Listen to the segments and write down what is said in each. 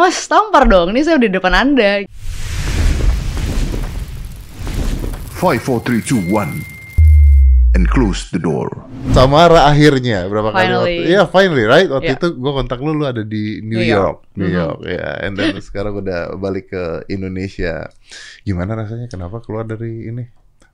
Mas, tampar dong, ini saya udah di depan Anda. 5, 4, 3, 2, 1. And close the door. Samara akhirnya berapa kali Finally. waktu Iya finally right waktu Yeah. itu gue kontak lu lu ada di New, New York, York. New Mhm. York ya and then sekarang udah balik ke Indonesia gimana rasanya kenapa keluar dari ini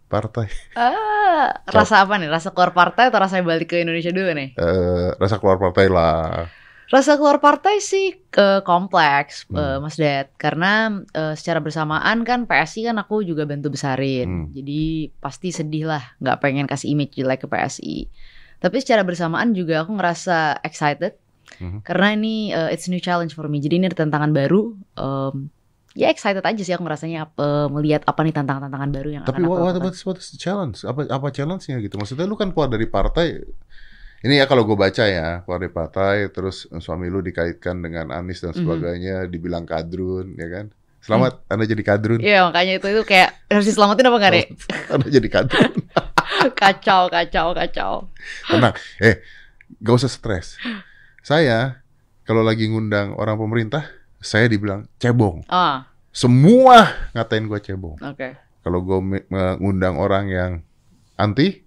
partai Ah, rasa apa nih? Rasa keluar partai atau rasa balik ke Indonesia dulu nih? Eh, rasa keluar partai lah Rasa keluar partai sih ke kompleks, Hmm. eh, Mas Dad. Karena eh, secara bersamaan kan PSI kan aku juga bantu besarin. Hmm. Jadi pasti sedih lah, nggak pengen kasih image jelek ke PSI. Tapi secara bersamaan juga aku ngerasa excited. Mhm. Karena ini eh, it's a new challenge for me. Jadi ini ada tantangan baru. Em, ya excited aja sih aku ngerasanya eh, melihat apa nih tantangan-tantangan baru yang tapi akan aku what, what, what's, what's the challenge apa apa challenge-nya gitu maksudnya lu kan keluar dari partai ini ya kalau gue baca ya keluar dari partai terus suami lu dikaitkan dengan Anies dan Mhm. sebagainya dibilang kadrun ya kan selamat anda jadi kadrun Iya makanya itu itu kayak harus diselamatin apa nggak nih? anda jadi kadrun kacau kacau kacau. Tenang, eh, gak usah stres. Saya kalau lagi ngundang orang pemerintah, saya dibilang cebong. Ah Semua ngatain gue cebong. oke. Kalau gue ngundang orang yang anti,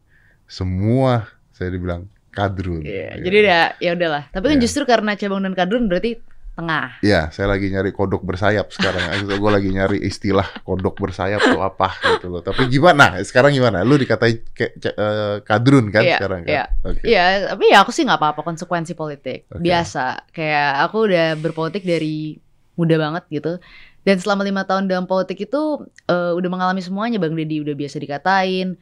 semua saya dibilang kadrun. Iya, Ya. jadi udah ya udahlah. Tapi kan Iya. justru karena cabang dan kadrun berarti tengah. Iya, saya lagi nyari kodok bersayap sekarang. gue lagi nyari istilah kodok bersayap tuh apa gitu loh. Tapi gimana? Sekarang gimana? Lu dikatain kayak ce- eh, kadrun kan Iya, sekarang kan? iya. Oke. Iya, tapi ya aku sih nggak apa-apa konsekuensi politik. Oke. Biasa. Kayak aku udah berpolitik dari muda banget gitu. Dan selama lima tahun dalam politik itu eh, udah mengalami semuanya. Bang Deddy udah biasa dikatain,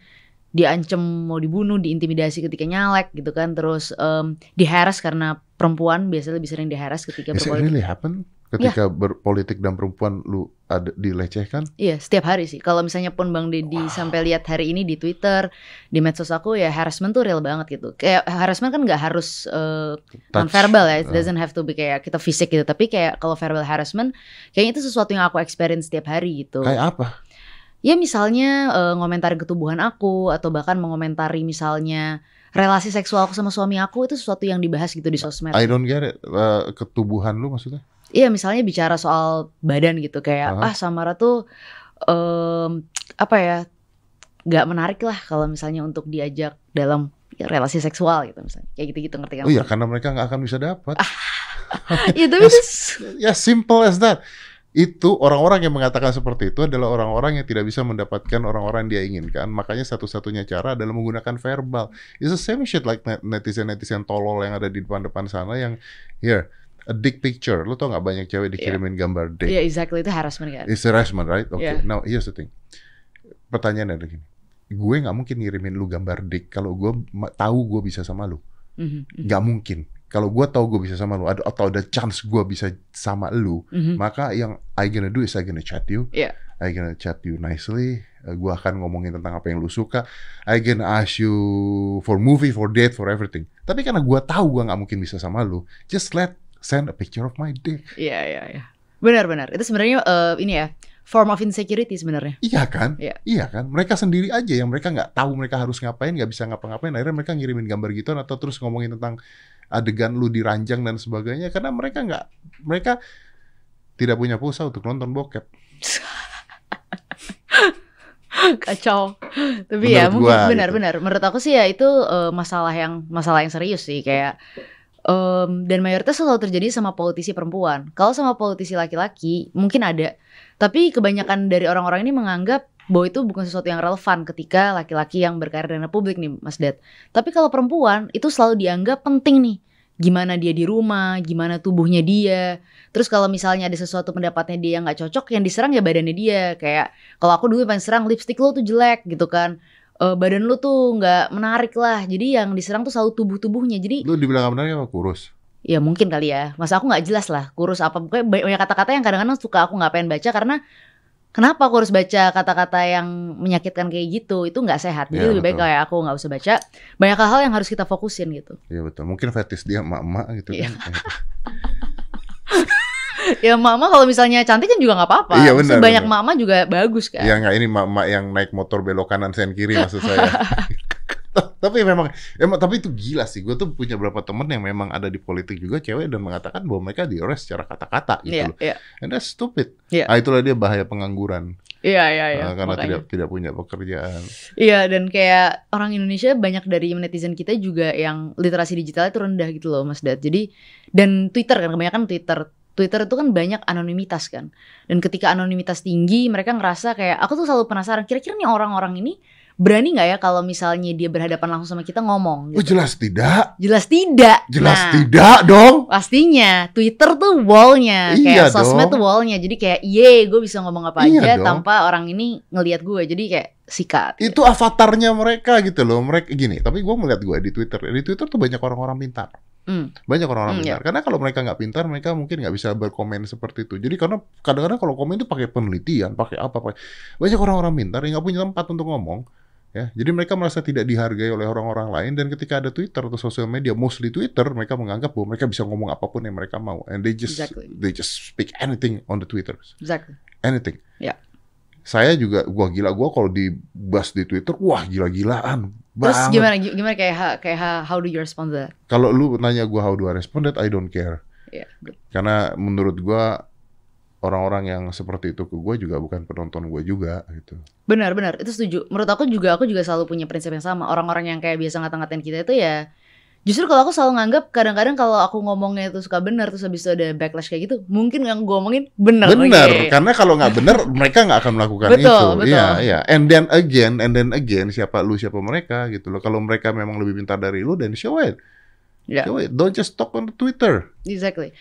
diancem mau dibunuh, diintimidasi ketika nyalek gitu kan. Terus em, diheres karena perempuan biasanya lebih sering diheres ketika Is it berpolitik. really happen? Ketika berpolitik dan perempuan lu ada dilecehkan? Iya, setiap hari sih. Kalau misalnya pun Bang Deddy sampai lihat hari ini di Twitter, di medsos aku ya harassment tuh real banget gitu. Kayak harassment kan nggak harus eh, non verbal ya, it uh. doesn't have to be kayak kita fisik gitu. Tapi kayak kalau verbal harassment, kayaknya itu sesuatu yang aku experience setiap hari gitu. Kayak apa? Ya misalnya eh, ngomentari ketubuhan aku atau bahkan mengomentari misalnya relasi seksual aku sama suami aku itu sesuatu yang dibahas gitu di sosmed. I don't get it. Eh, ketubuhan lu maksudnya? Iya misalnya bicara soal badan gitu kayak Aha. ah Samara tuh em, apa ya nggak menarik lah kalau misalnya untuk diajak dalam ya, relasi seksual gitu misalnya kayak gitu gitu ngerti kan? Oh iya, karena mereka nggak akan bisa dapat. Iya tapi itu- Ya simple as that. Itu orang-orang yang mengatakan seperti itu adalah orang-orang yang tidak bisa mendapatkan orang-orang yang dia inginkan. Makanya satu-satunya cara adalah menggunakan verbal. It's the same shit like net- netizen-netizen tolol yang ada di depan-depan sana yang here a dick picture. Lu tau nggak banyak cewek dikirimin gambar dick. Iya exactly itu harassment kan? It's harassment, right? Oke. Yeah. Now here's the thing. Pertanyaannya adalah gini. Gue nggak mungkin ngirimin lu gambar dick kalau gue tahu gue bisa sama lu. Mhm, mhm, Nggak mungkin. Kalau gue tahu gue bisa sama lu, atau ada chance gue bisa sama lu, mhm. maka yang I gonna do is I gonna chat you. Iya. I gonna chat you nicely. Uh, gue akan ngomongin tentang apa yang lu suka. I gonna ask you for movie, for date, for everything. Tapi karena gue tahu gue nggak mungkin bisa sama lu, just let send a picture of my dick. Iya iya iya. Benar-benar. Itu sebenarnya eh, ini ya form of insecurity sebenarnya. Iya kan? Iya. kan? Mereka sendiri aja yang mereka nggak tahu mereka harus ngapain, nggak bisa ngapa-ngapain. Akhirnya mereka ngirimin gambar gitu atau terus ngomongin tentang adegan lu diranjang dan sebagainya karena mereka nggak mereka tidak punya pulsa untuk nonton bokep. Kacau. Tapi ya Menurut mungkin gua, gitu. benar-benar. Menurut aku sih ya itu eh, masalah yang masalah yang serius sih kayak em, dan mayoritas selalu terjadi sama politisi perempuan. Kalau sama politisi laki-laki mungkin ada, tapi kebanyakan dari orang-orang ini menganggap bahwa itu bukan sesuatu yang relevan ketika laki-laki yang berkarir di publik nih, Mas Dad. Tapi kalau perempuan itu selalu dianggap penting nih. Gimana dia di rumah, gimana tubuhnya dia. Terus kalau misalnya ada sesuatu pendapatnya dia yang nggak cocok, yang diserang ya badannya dia. Kayak kalau aku dulu paling serang lipstick lo tuh jelek gitu kan. Eh, badan lu tuh nggak menarik lah. Jadi yang diserang tuh selalu tubuh-tubuhnya. Jadi Lu dibilang benar apa kurus? ya mungkin kali ya. Masa aku nggak jelas lah kurus apa. Pokoknya ba- banyak kata-kata yang kadang-kadang suka aku nggak pengen baca karena kenapa aku harus baca kata-kata yang menyakitkan kayak gitu? Itu nggak sehat. Jadi Iya, lebih baik betul. kayak aku nggak usah baca. Banyak hal yang harus kita fokusin gitu. Iya betul. Mungkin fetis dia emak-emak gitu Iya. kan. Ya mama kalau misalnya cantik kan juga nggak apa-apa. Iya, benar, Sebanyak mama juga bagus kan. Ya nggak ini emak-emak yang naik motor belok kanan sen kiri maksud saya. tapi memang emang tapi itu gila sih. Gue tuh punya beberapa temen yang memang ada di politik juga cewek dan mengatakan bahwa mereka di arrest secara kata-kata gitu Iya, loh. iya. And that's stupid. Iya. Ah, itulah dia bahaya pengangguran Iya, iya, iya. Ah, karena makanya. tidak tidak punya pekerjaan. Iya, dan kayak orang Indonesia banyak dari netizen kita juga yang literasi digitalnya itu rendah gitu loh, Mas Dad. Jadi dan Twitter kan kebanyakan Twitter. Twitter itu kan banyak anonimitas kan. Dan ketika anonimitas tinggi, mereka ngerasa kayak aku tuh selalu penasaran, kira-kira nih orang-orang ini berani nggak ya kalau misalnya dia berhadapan langsung sama kita ngomong Oh gitu. jelas tidak, Jelas tidak. jelas Nah, tidak dong. Pastinya Twitter tuh wallnya, Iya kayak sosmed dong. tuh wallnya. Jadi kayak, ye, gue bisa ngomong apa Iya aja dong. tanpa orang ini ngelihat gue. Jadi kayak sikat. Itu avatarnya mereka gitu loh. Mereka gini. Tapi gue melihat gue di Twitter. Di Twitter tuh banyak orang-orang pintar. Hmm. Banyak orang-orang Hmm, pintar. Karena kalau mereka nggak pintar, mereka mungkin nggak bisa berkomen seperti itu. Jadi karena kadang-kadang kalau komen itu pakai penelitian, pakai apa, pakai banyak orang-orang pintar yang nggak punya tempat untuk ngomong. Ya, jadi mereka merasa tidak dihargai oleh orang-orang lain dan ketika ada Twitter atau sosial media, mostly Twitter, mereka menganggap bahwa mereka bisa ngomong apa pun yang mereka mau, and they just Exactly. they just speak anything on the Twitter, Exactly. anything. Ya. Saya juga, gua gila, gua kalau dibahas di Twitter, wah gila-gilaan. Terus gimana gimana kayak kayak how do you respond to that? Kalau lu nanya gua how do I respond that, I don't care. Good. Karena menurut gua orang-orang yang seperti itu ke gue juga bukan penonton gue juga gitu. Benar, benar. Itu setuju. Menurut aku juga aku juga selalu punya prinsip yang sama. Orang-orang yang kayak biasa ngata-ngatain kita itu ya Justru kalau aku selalu nganggap kadang-kadang kalau aku ngomongnya itu suka benar terus habis itu ada backlash kayak gitu, mungkin yang gue omongin benar. Benar, Oke. karena kalau nggak benar mereka nggak akan melakukan Betul, itu. betul. Iya, iya. And then again, and then again, siapa lu siapa mereka gitu loh. Kalau mereka memang lebih pintar dari lu, dan show it. Ya. It. Don't just talk on Twitter. Exactly.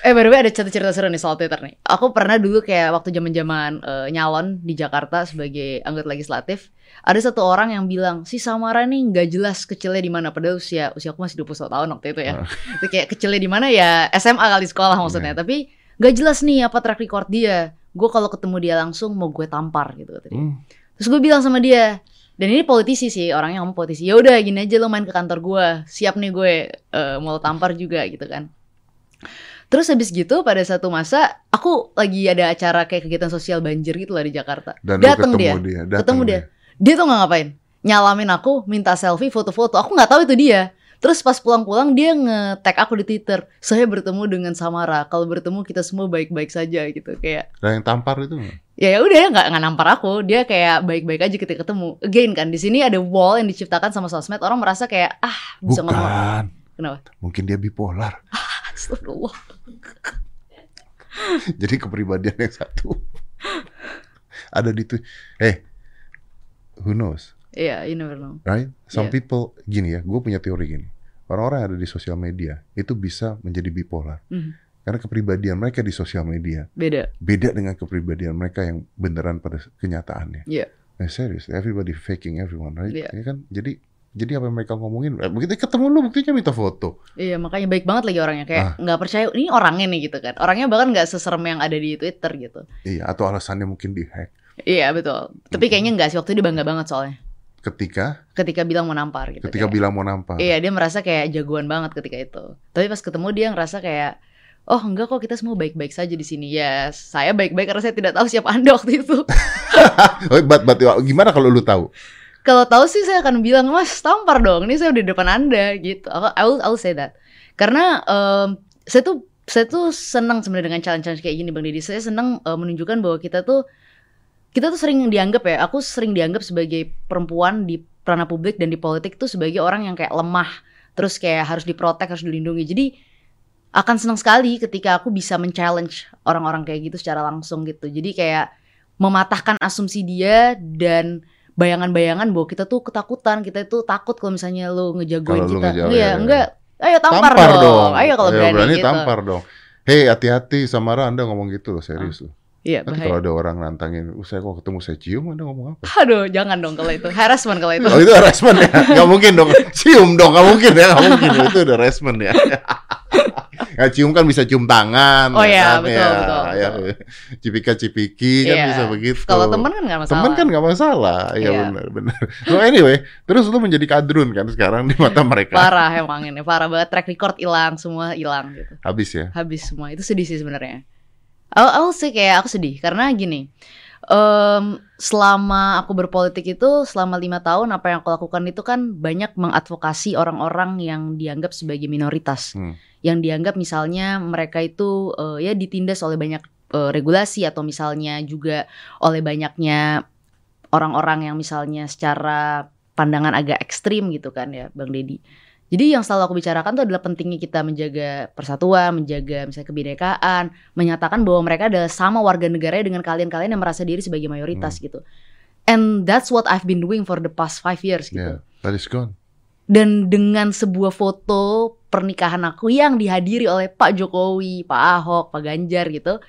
Eh by the way ada cerita cerita seru nih soal Twitter nih. Aku pernah dulu kayak waktu zaman zaman nyalon di Jakarta sebagai anggota legislatif, ada satu orang yang bilang si Samara nih nggak jelas kecilnya di mana padahal usia usia aku masih 21 tahun waktu itu ya. Ah. itu kayak kecilnya di mana ya SMA kali sekolah maksudnya. Tapi nggak jelas nih apa track record dia. Gue kalau ketemu dia langsung mau gue tampar gitu kata dia. Hmm. Terus gue bilang sama dia, dan ini politisi sih, orangnya ngomong politisi. Ya udah gini aja lo main ke kantor gue, siap nih gue eh, mau tampar juga gitu kan. Terus habis gitu pada satu masa aku lagi ada acara kayak kegiatan sosial banjir gitu lah di Jakarta. Dan Dateng ketemu dia, dia. dateng ketemu dia. Dia tuh nggak ngapain, nyalamin aku, minta selfie, foto-foto. Aku nggak tahu itu dia. Terus pas pulang-pulang dia nge-tag aku di Twitter. Saya bertemu dengan Samara. Kalau bertemu kita semua baik-baik saja gitu kayak Dan yang tampar itu? Ya ya udah ya nggak nggak nampar aku dia kayak baik-baik aja ketika ketemu again kan di sini ada wall yang diciptakan sama sosmed orang merasa kayak ah bisa ngomong Bukan. kenapa Mungkin dia bipolar. Astagfirullah Jadi kepribadian yang satu ada di tuh. Eh, who knows? iya you never know right? Some Yeah. people gini ya, gue punya teori gini. Orang-orang yang ada di sosial media itu bisa menjadi bipolar Mhm. Karena kepribadian mereka di sosial media beda beda dengan kepribadian mereka yang beneran pada kenyataannya. Iya. Nah, serius, everybody faking everyone, right? Iya. Ya kan? Jadi jadi apa yang mereka ngomongin? eh, Begitu ketemu lu buktinya minta foto. iya makanya baik banget lagi orangnya Ah. kayak nggak percaya ini orangnya nih gitu kan orangnya bahkan nggak seserem yang ada di Twitter gitu Iya, atau alasannya mungkin dihack. iya betul tapi kayaknya nggak sih waktu itu dia bangga banget soalnya Ketika ketika bilang mau nampar gitu ketika kayak. bilang mau nampar. Iya dia merasa kayak jagoan banget ketika itu. Tapi pas ketemu dia ngerasa kayak Oh enggak kok kita semua baik-baik saja di sini ya. Saya baik-baik karena saya tidak tahu siapa anda waktu itu. Oh, but, but, gimana kalau lu tahu? Kalau tahu sih saya akan bilang mas tampar dong. Ini saya udah di depan anda gitu. Aku I will, I will say that. Karena em, saya tuh saya tuh senang sebenarnya dengan challenge-challenge kayak gini bang Didi. Saya senang eh, menunjukkan bahwa kita tuh kita tuh sering dianggap ya. Aku sering dianggap sebagai perempuan di ranah publik dan di politik tuh sebagai orang yang kayak lemah. Terus kayak harus diprotek, harus dilindungi. Jadi akan senang sekali ketika aku bisa men-challenge orang-orang kayak gitu secara langsung gitu. Jadi kayak mematahkan asumsi dia dan bayangan-bayangan bahwa kita tuh ketakutan, kita tuh takut kalau misalnya lo ngejagoin Kalau lu kita. ngejagoin, Iya, ya, enggak. Ayo tampar, dong. Ayo kalau berani, gitu. tampar dong. Hei, hati-hati Samara Anda ngomong gitu loh, serius loh. Iya, Nanti bahaya. kalau ada orang nantangin, "Uh, saya kok ketemu saya cium, Anda ngomong apa? Aduh, jangan dong kalau itu. Harassment kalau itu. Oh itu harassment ya? Gak mungkin dong. Cium dong, gak mungkin ya. Gak mungkin. Itu udah harassment ya. Ya, cium kan bisa cium tangan. Oh ya iya, kan? betul, ya, betul, ya. Cipika-cipiki kan Iya. bisa begitu. Kalau temen kan nggak masalah. Temen kan gak masalah. Ya Iya. benar-benar. So anyway, terus lu menjadi kadrun kan sekarang di mata mereka. Parah emang ini, parah banget. Track record hilang, semua hilang gitu. Habis ya. Habis semua. Itu sedih sih sebenarnya. Aku, aku sih kayak aku sedih karena gini. Em, selama aku berpolitik itu selama lima tahun apa yang aku lakukan itu kan banyak mengadvokasi orang-orang yang dianggap sebagai minoritas, Hmm. yang dianggap misalnya mereka itu eh, ya ditindas oleh banyak eh, regulasi atau misalnya juga oleh banyaknya orang-orang yang misalnya secara pandangan agak ekstrim gitu kan ya, Bang Deddy. Jadi yang selalu aku bicarakan itu adalah pentingnya kita menjaga persatuan, menjaga misalnya kebinekaan, menyatakan bahwa mereka adalah sama warga negaranya dengan kalian-kalian yang merasa diri sebagai mayoritas gitu. And that's what I've been doing for the past five years gitu. Yeah, that is gone. Dan dengan sebuah foto pernikahan aku yang dihadiri oleh Pak Jokowi, Pak Ahok, Pak Ganjar gitu.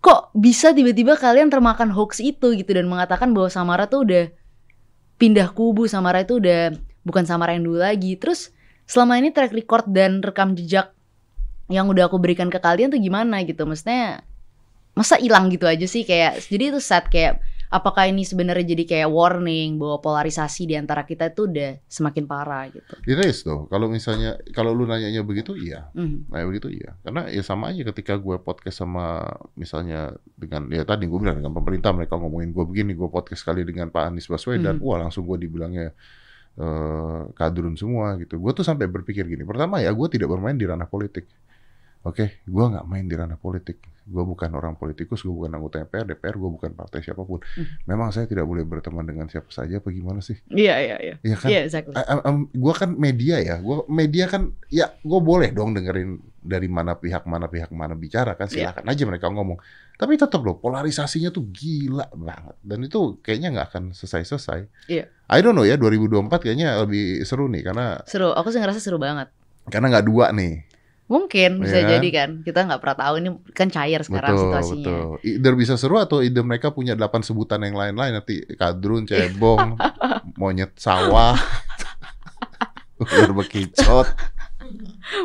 Kok bisa tiba-tiba kalian termakan hoax itu gitu dan mengatakan bahwa Samara tuh udah pindah kubu, Samara itu udah bukan Samara yang dulu lagi. Terus selama ini track record dan rekam jejak yang udah aku berikan ke kalian tuh gimana gitu. Maksudnya masa hilang gitu aja sih kayak jadi itu sad kayak apakah ini sebenarnya jadi kayak warning bahwa polarisasi di antara kita itu udah semakin parah gitu. It is tuh. Kalau misalnya kalau lu nanyanya begitu iya. Mhm. Nah begitu iya. Karena ya sama aja ketika gue podcast sama misalnya dengan ya tadi gue bilang dengan pemerintah mereka ngomongin gue begini, gue podcast kali dengan Pak Anies Baswedan, Hmm. wah langsung gue dibilangnya eh kadrun semua gitu. Gue tuh sampai berpikir gini. Pertama ya gue tidak bermain di ranah politik. Oke, gue nggak main di ranah politik. Gue bukan orang politikus, gue bukan anggota MPR, DPR, gue bukan partai siapa pun. Hmm. Memang saya tidak boleh berteman dengan siapa saja, apa gimana sih? Iya iya iya. Iya kan? Iya exactly. gue kan media ya, gue media kan ya gue boleh dong dengerin dari mana pihak mana pihak mana bicara kan Iya. silakan aja mereka ngomong. Tapi tetap loh polarisasinya tuh gila banget dan itu kayaknya nggak akan selesai-selesai. Iya. I don't know ya 2024 kayaknya lebih seru nih karena Seru. Aku sih ngerasa seru banget. karena nggak dua nih. Mungkin bisa Iya. jadi kan. Kita nggak pernah tahu ini kan cair sekarang betul situasinya. betul. Either bisa seru atau either mereka punya delapan sebutan yang lain-lain nanti kadrun, cebong, monyet sawah, ular bekicot.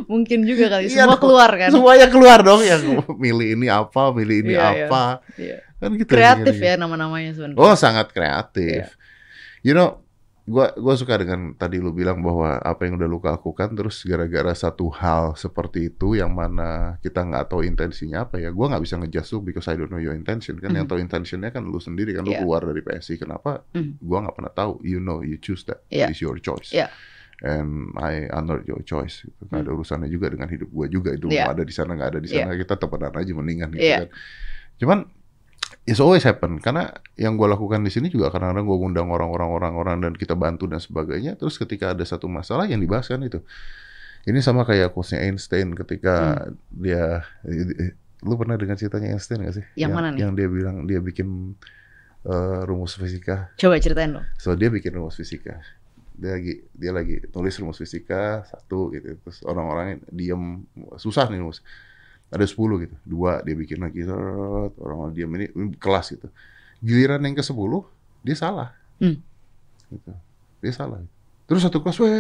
Mungkin juga kali Iya semua dong. keluar kan. Semuanya keluar dong yang milih ini apa, milih ini Iya, iya. apa. Iya. Kan gitu. Kreatif ya nama-namanya sebenarnya. Oh, sangat kreatif. Iya. You know, gua gua suka dengan tadi lu bilang bahwa apa yang udah lu lakukan terus gara-gara satu hal seperti itu yang mana kita nggak tahu intensinya apa ya. Gua nggak bisa ngejudge lu because I don't know your intention kan. Yang Mhm. tahu intentionnya kan lu sendiri kan lu Iya. keluar dari PSI. Kenapa? Mhm. Gua nggak pernah tahu. You know, you choose that. Iya. It's your choice. Iya. And I honor your choice. Gitu. Nggak ada urusannya juga dengan hidup gua juga. Itu mau ada di sana nggak ada di sana kita temenan aja mendingan gitu Iya. kan. Cuman it's always happen. Karena yang gue lakukan di sini juga kadang-kadang gue undang orang-orang orang-orang dan kita bantu dan sebagainya. Terus ketika ada satu masalah yang dibahas kan itu. Ini sama kayak quotesnya Einstein ketika Hmm. dia lu pernah dengar ceritanya Einstein gak sih? Yang mana nih? yang dia bilang dia bikin eh, rumus fisika. Coba ceritain dong. so dia bikin rumus fisika. Dia lagi dia lagi tulis rumus fisika satu gitu. Terus orang-orang diem. Susah nih rumus ada 10 gitu. Dua dia bikin lagi orang-orang diem ini, ini kelas gitu. Giliran yang ke 10 dia salah. Hmm. gitu. Dia salah. Terus satu kelas weh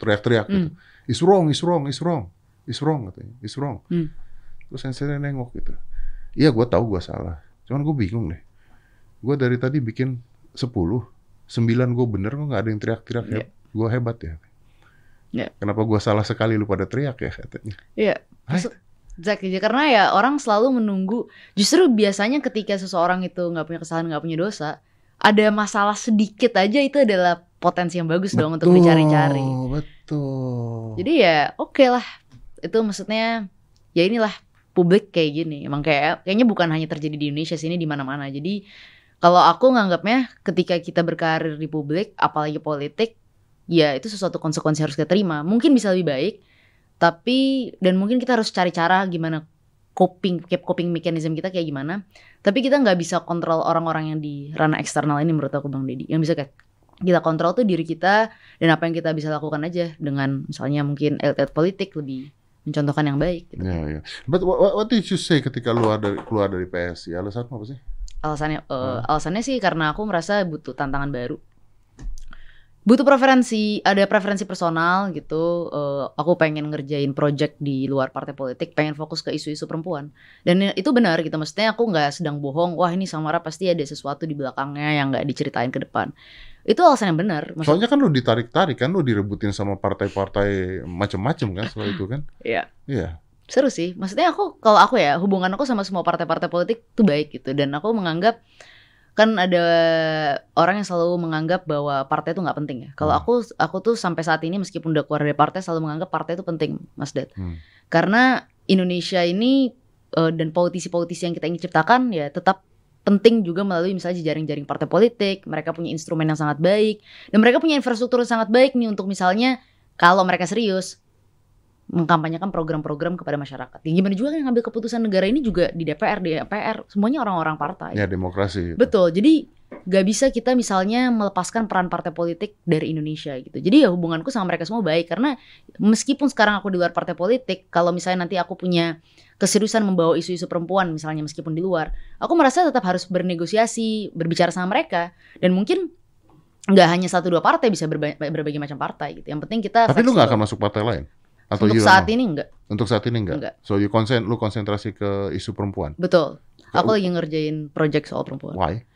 teriak-teriak gitu. Hmm. is wrong is wrong is wrong is wrong katanya. Is wrong. Hmm. terus sensei nengok gitu. Iya gue tahu gue salah. Cuman gue bingung deh. Gue dari tadi bikin 10 sembilan gue bener kok nggak ada yang teriak-teriak Iya. gue hebat ya Iya. kenapa gue salah sekali lu pada teriak ya katanya Iya. Right? Exactly. Karena ya orang selalu menunggu. Justru biasanya ketika seseorang itu nggak punya kesalahan, nggak punya dosa, ada masalah sedikit aja itu adalah potensi yang bagus dong untuk dicari-cari. betul Jadi ya oke lah. Itu maksudnya ya inilah publik kayak gini. Emang kayak kayaknya bukan hanya terjadi di Indonesia sini di mana-mana. Jadi kalau aku nganggapnya ketika kita berkarir di publik, apalagi politik, ya itu sesuatu konsekuensi harus kita terima. Mungkin bisa lebih baik, tapi dan mungkin kita harus cari cara gimana coping, keep coping mechanism kita kayak gimana. Tapi kita nggak bisa kontrol orang-orang yang di ranah eksternal ini menurut aku Bang Deddy. Yang bisa kayak kita kontrol tuh diri kita dan apa yang kita bisa lakukan aja dengan misalnya mungkin elit politik lebih mencontohkan yang baik. Gitu. Ya, ya. But what, what- did you say ketika lu ada keluar dari PSI? Alasan apa sih? Alasannya, eh, Hmm. alasannya sih karena aku merasa butuh tantangan baru. Butuh preferensi, ada preferensi personal gitu. eh, aku pengen ngerjain project di luar partai politik, pengen fokus ke isu-isu perempuan. Dan itu benar gitu. Maksudnya aku nggak sedang bohong. Wah ini Samara pasti ada sesuatu di belakangnya yang nggak diceritain ke depan. Itu alasan yang benar. Maksud- Soalnya kan lu ditarik-tarik kan, lu direbutin sama partai-partai macem-macem kan soal itu kan? Iya. Iya. seru sih. Maksudnya aku kalau aku ya hubungan aku sama semua partai-partai politik tuh baik gitu dan aku menganggap kan ada orang yang selalu menganggap bahwa partai itu nggak penting ya. Kalau Hmm. aku aku tuh sampai saat ini meskipun udah keluar dari partai selalu menganggap partai itu penting, Mas Ded. Hmm. Karena Indonesia ini eh, dan politisi-politisi yang kita ingin ciptakan ya tetap penting juga melalui misalnya jaring-jaring partai politik. Mereka punya instrumen yang sangat baik dan mereka punya infrastruktur yang sangat baik nih untuk misalnya kalau mereka serius mengkampanyekan program-program kepada masyarakat. Ya, gimana juga yang ngambil keputusan negara ini juga di DPR, di DPR, semuanya orang-orang partai. Ya demokrasi. Betul. Jadi gak bisa kita misalnya melepaskan peran partai politik dari Indonesia gitu. Jadi ya hubunganku sama mereka semua baik karena meskipun sekarang aku di luar partai politik, kalau misalnya nanti aku punya keseriusan membawa isu-isu perempuan misalnya meskipun di luar, aku merasa tetap harus bernegosiasi, berbicara sama mereka dan mungkin nggak hanya satu dua partai bisa berba- berbagai macam partai gitu. Yang penting kita Tapi lu nggak akan masuk partai lain? Atau untuk saat know? ini enggak. Untuk saat ini enggak? Enggak. So you konsen, lu konsentrasi ke isu perempuan. Betul. Aku Oh. lagi ngerjain project soal perempuan. Why?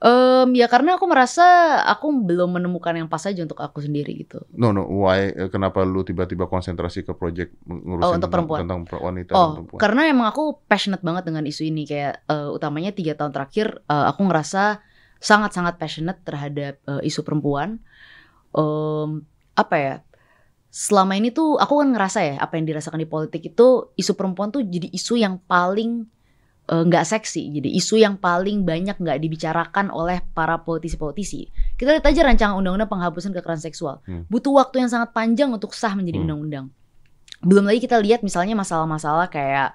Em, ya karena aku merasa aku belum menemukan yang pas aja untuk aku sendiri gitu. No no, why? Eh, Kenapa lu tiba-tiba konsentrasi ke project ngurusin Oh, untuk tentang, perempuan. tentang wanita dan Oh, perempuan? karena emang aku passionate banget dengan isu ini kayak eh, utamanya tiga tahun terakhir eh, aku ngerasa sangat-sangat passionate terhadap eh, isu perempuan. Em, apa ya? Selama ini tuh aku kan ngerasa ya apa yang dirasakan di politik itu isu perempuan tuh jadi isu yang paling eh, nggak seksi, jadi isu yang paling banyak nggak dibicarakan oleh para politisi-politisi. Kita lihat aja rancangan undang-undang penghapusan kekerasan seksual, Hmm. butuh waktu yang sangat panjang untuk sah menjadi Hmm. undang-undang. Belum lagi kita lihat misalnya masalah-masalah kayak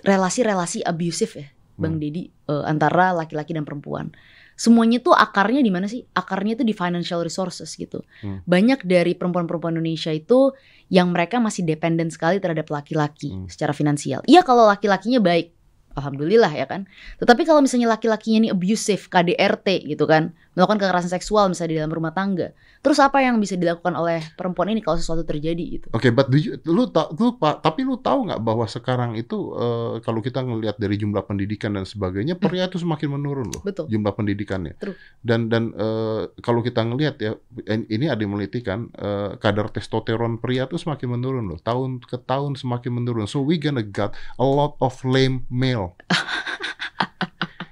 relasi-relasi abusif ya, Bang Hmm. Deddy, eh, antara laki-laki dan perempuan. Semuanya tuh akarnya di mana sih? Akarnya tuh di financial resources gitu. Hmm. Banyak dari perempuan-perempuan Indonesia itu yang mereka masih dependen sekali terhadap laki-laki Hmm. secara finansial. Iya kalau laki-lakinya baik, alhamdulillah ya kan. Tetapi kalau misalnya laki-lakinya ini abusive, KDRT gitu kan, melakukan kekerasan seksual misalnya di dalam rumah tangga, terus apa yang bisa dilakukan oleh perempuan ini kalau sesuatu terjadi gitu? Oke, but do you- lu ta- lu pa- tapi lu tahu nggak bahwa sekarang itu eh, kalau kita ngelihat dari jumlah pendidikan dan sebagainya, pria itu semakin menurun loh Betul. jumlah pendidikannya. True. Dan dan eh, kalau kita ngelihat ya, ini ada yang meneliti kan eh, kadar testosteron pria itu semakin menurun loh, tahun ke tahun semakin menurun. So we gonna get a lot of lame male.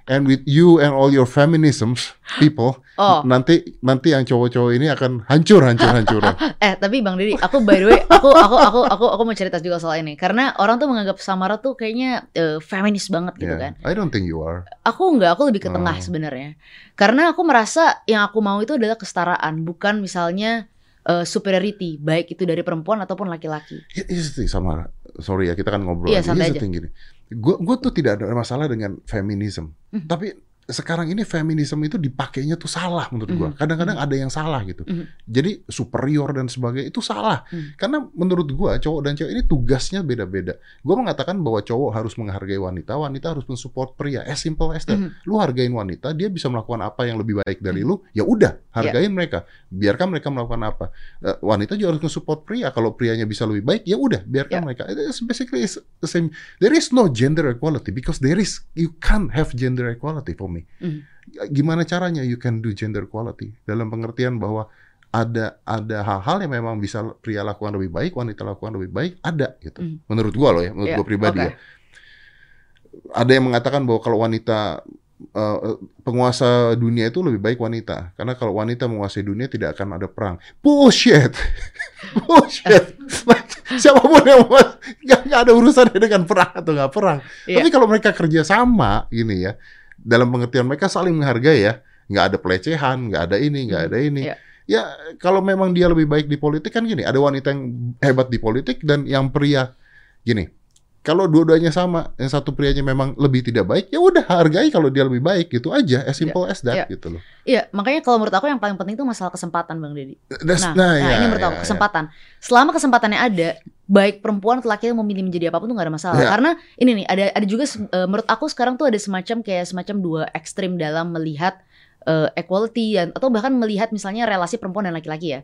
And with you and all your feminisms people, Oh, nanti nanti yang cowok-cowok ini akan hancur hancur hancuran. Eh tapi Bang Deddy, aku by the way, aku aku aku aku aku mau cerita juga soal ini karena orang tuh menganggap Samara tuh kayaknya eh, feminis banget gitu Yeah. kan. I don't think you are. Aku enggak, aku lebih ke tengah Oh. sebenarnya. Karena aku merasa yang aku mau itu adalah kesetaraan, bukan misalnya eh, superiority, baik itu dari perempuan ataupun laki-laki. The thing, Samara. Sorry ya, kita kan ngobrol santai aja. thing gini. Gue gue tuh tidak ada masalah dengan feminisme. Mhm. Tapi sekarang ini feminisme itu dipakainya tuh salah menurut gue. Mhm. Kadang-kadang ada yang salah gitu. Mhm. Jadi superior dan sebagainya itu salah. Mhm. Karena menurut gue cowok dan cewek ini tugasnya beda-beda. Gue mengatakan bahwa cowok harus menghargai wanita, wanita harus mensupport pria. As simple as that. Mhm. Lu hargain wanita, dia bisa melakukan apa yang lebih baik dari lu, ya udah, hargain mereka. Biarkan mereka melakukan apa. Eh, wanita juga harus mensupport pria. Kalau prianya bisa lebih baik, ya udah, biarkan Ya. mereka. It's basically it's the same. There is no gender equality because there is you can't have gender equality for me. Mhm. Gimana caranya you can do gender equality dalam pengertian bahwa ada ada hal-hal yang memang bisa pria lakukan lebih baik, wanita lakukan lebih baik, ada gitu. Mhm. Menurut gua loh ya, menurut Ya, gua pribadi oke. ya ada yang mengatakan bahwa kalau wanita eh, penguasa dunia itu lebih baik wanita karena kalau wanita menguasai dunia tidak akan ada perang bullshit bullshit siapa pun yang nggak ada urusannya dengan perang atau nggak perang Iya. tapi kalau mereka kerja sama gini ya dalam pengertian mereka saling menghargai ya. Nggak ada pelecehan nggak ada ini nggak ada ini. Iya. ya kalau memang dia lebih baik di politik kan gini ada wanita yang hebat di politik dan yang pria. Gini kalau dua-duanya sama yang satu prianya memang lebih tidak baik ya udah hargai kalau dia lebih baik gitu aja as simple as that Iya. gitu loh Iya, makanya kalau menurut aku yang paling penting itu masalah kesempatan Bang Deddy. That's- Nah, nah, nah, ya, ini menurut ya, aku ya. kesempatan. Selama kesempatannya ada, baik perempuan atau laki yang memilih menjadi apa pun tuh gak ada masalah. Ya. Karena ini nih ada ada juga eh, menurut aku sekarang tuh ada semacam kayak semacam dua ekstrim dalam melihat eh, equality dan atau bahkan melihat misalnya relasi perempuan dan laki-laki ya.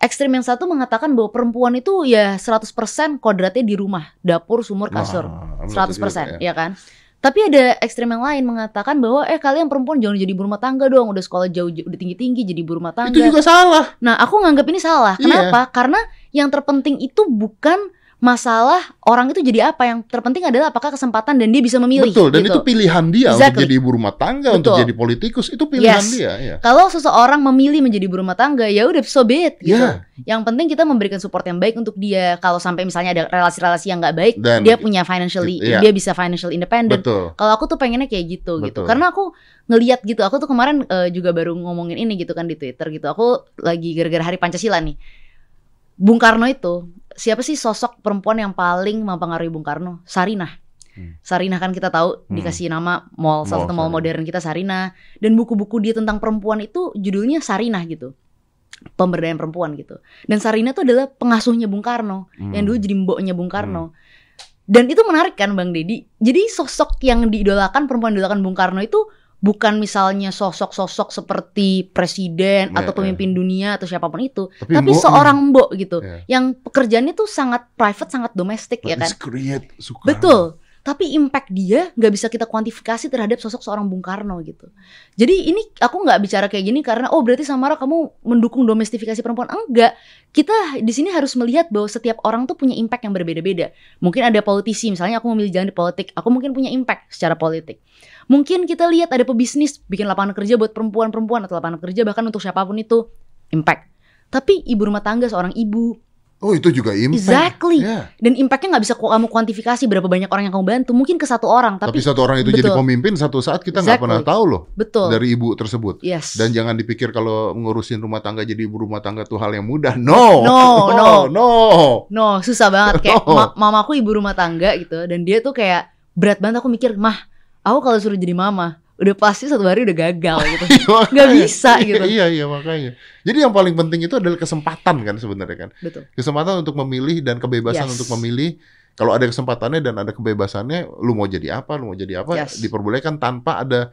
Ekstrim yang satu mengatakan bahwa perempuan itu ya 100% kodratnya di rumah, dapur, sumur, kasur. Nah, 100% ya. ya kan? Tapi ada ekstrem yang lain mengatakan bahwa eh kalian perempuan jangan jadi ibu rumah tangga dong, udah sekolah jauh udah tinggi-tinggi jadi ibu rumah tangga. itu juga salah Nah, aku nganggap ini salah. Iya. Kenapa? Karena yang terpenting itu bukan masalah orang itu jadi apa yang terpenting adalah apakah kesempatan dan dia bisa memilih Betul, dan gitu. itu pilihan dia untuk Exactly. jadi ibu rumah tangga, untuk Betul. jadi politikus, itu pilihan Yes. dia. Ya. kalau seseorang memilih menjadi ibu rumah tangga ya udah so be it gitu Ya. yang penting kita memberikan support yang baik untuk dia kalau sampai misalnya ada relasi-relasi yang nggak baik Dan- dia punya financially Iya. dia bisa financial independent Betul. kalau aku tuh pengennya kayak gitu gitu Betul. karena aku ngeliat gitu aku tuh kemarin eh, juga baru ngomongin ini gitu kan di twitter gitu aku lagi gara-gara hari pancasila nih Bung Karno itu siapa sih sosok perempuan yang paling mempengaruhi Bung Karno Sarinah Hmm. Sarinah kan kita tahu Hmm. dikasih nama mall salah satu mall modern kita Sarinah dan buku-buku dia tentang perempuan itu judulnya Sarinah gitu pemberdayaan perempuan gitu dan Sarinah itu adalah pengasuhnya Bung Karno Hmm. yang dulu jadi mboknya Bung Karno. Dan itu menarik kan Bang Dedi. Jadi sosok yang diidolakan perempuan diidolakan Bung Karno itu bukan misalnya sosok-sosok seperti presiden Ya, atau pemimpin dunia atau siapa pun itu, Tapi, tapi mbok- seorang mbok gitu. Ya. Yang pekerjaannya tuh sangat private, sangat domestik ya kan. Discreet, Soekarno. Betul. Tapi impact dia nggak bisa kita kuantifikasi terhadap sosok seorang Bung Karno gitu. Jadi ini aku nggak bicara kayak gini karena oh berarti Samara kamu mendukung domestifikasi perempuan enggak. Kita di sini harus melihat bahwa setiap orang tuh punya impact yang berbeda-beda. Mungkin ada politisi misalnya aku memilih jalan di politik, aku mungkin punya impact secara politik. Mungkin kita lihat ada pebisnis bikin lapangan kerja buat perempuan-perempuan atau lapangan kerja bahkan untuk siapa pun itu impact. Tapi ibu rumah tangga seorang ibu Oh itu juga impact. Exactly. Ya. dan impactnya nggak bisa kamu kuantifikasi berapa banyak orang yang kamu bantu mungkin ke satu orang Tapi, tapi, satu orang itu jadi betul. pemimpin satu saat kita nggak Exactly. pernah tahu loh betul dari ibu tersebut. yes Dan jangan dipikir kalau ngurusin rumah tangga jadi ibu rumah tangga tuh hal yang mudah. No. No, no. no. no susah banget kayak No. ma- mamaku ibu rumah tangga gitu dan dia tuh kayak berat banget aku mikir mah aku kalau suruh jadi mama udah pasti satu hari udah gagal gitu nggak bisa gitu Iya iya makanya. Jadi yang paling penting itu adalah kesempatan kan sebenarnya kan. betul Kesempatan untuk memilih dan kebebasan Yes. untuk memilih. Kalau ada kesempatannya dan ada kebebasannya, lu mau jadi apa, lu mau jadi apa, Yes. diperbolehkan tanpa ada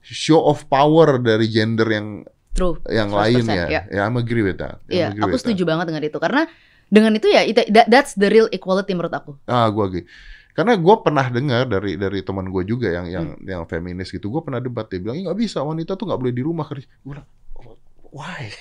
show of power dari gender yang true yang 100%, lain ya. ya. Ya, I'm agree with that. I'm Iya, agree aku with setuju banget dengan itu karena dengan itu ya itu that- that's the real equality menurut aku that. Ah, gua agree. Karena gue pernah dengar dari dari teman gue juga yang yang Hmm. yang feminis gitu, gue pernah debat dia bilang "Ih, nggak bisa wanita tuh nggak boleh di rumah kerja. Gue bilang why?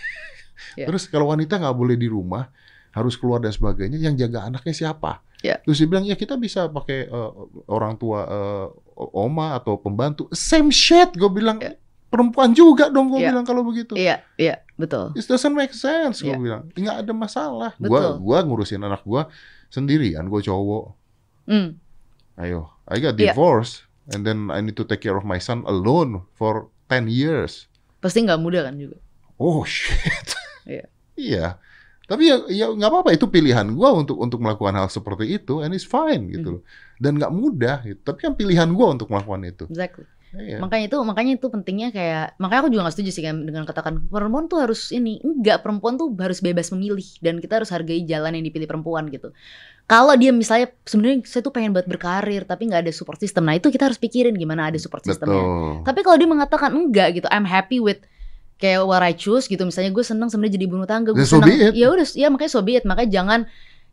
Ya. Terus kalau wanita nggak boleh di rumah harus keluar dan sebagainya, yang jaga anaknya siapa? Ya. Terus dia bilang ya kita bisa pakai eh, orang tua eh, oma atau pembantu. Same shit, gue bilang Ya. perempuan juga dong gue Ya. bilang kalau begitu. iya iya betul It doesn't make sense, gue Iya. bilang. Nggak ada masalah. Gue Betul. gua ngurusin anak gue sendirian, gue cowok. Hmm. Ayo, I got Iya. divorced and then I need to take care of my son alone for 10 years. pasti nggak mudah kan juga Oh shit. Iya. Iya. Tapi ya ya nggak apa-apa itu pilihan gua untuk untuk melakukan hal seperti itu and it's fine gitu Hmm. loh. Dan nggak mudah gitu. Tapi kan pilihan gua untuk melakukan itu. exactly Iya. Makanya itu makanya itu pentingnya kayak makanya aku juga gak setuju sih kan dengan katakan perempuan tuh harus ini enggak perempuan tuh harus bebas memilih dan kita harus hargai jalan yang dipilih perempuan gitu. Kalau dia misalnya sebenarnya saya tuh pengen buat berkarir tapi nggak ada support system. Nah, itu kita harus pikirin gimana ada support systemnya. Betul. Tapi kalau dia mengatakan enggak gitu, I'm happy with kayak what I choose gitu. Misalnya gue seneng sebenarnya jadi ibu rumah tangga, gue so seneng. it. Ya udah, ya makanya so be it. Makanya jangan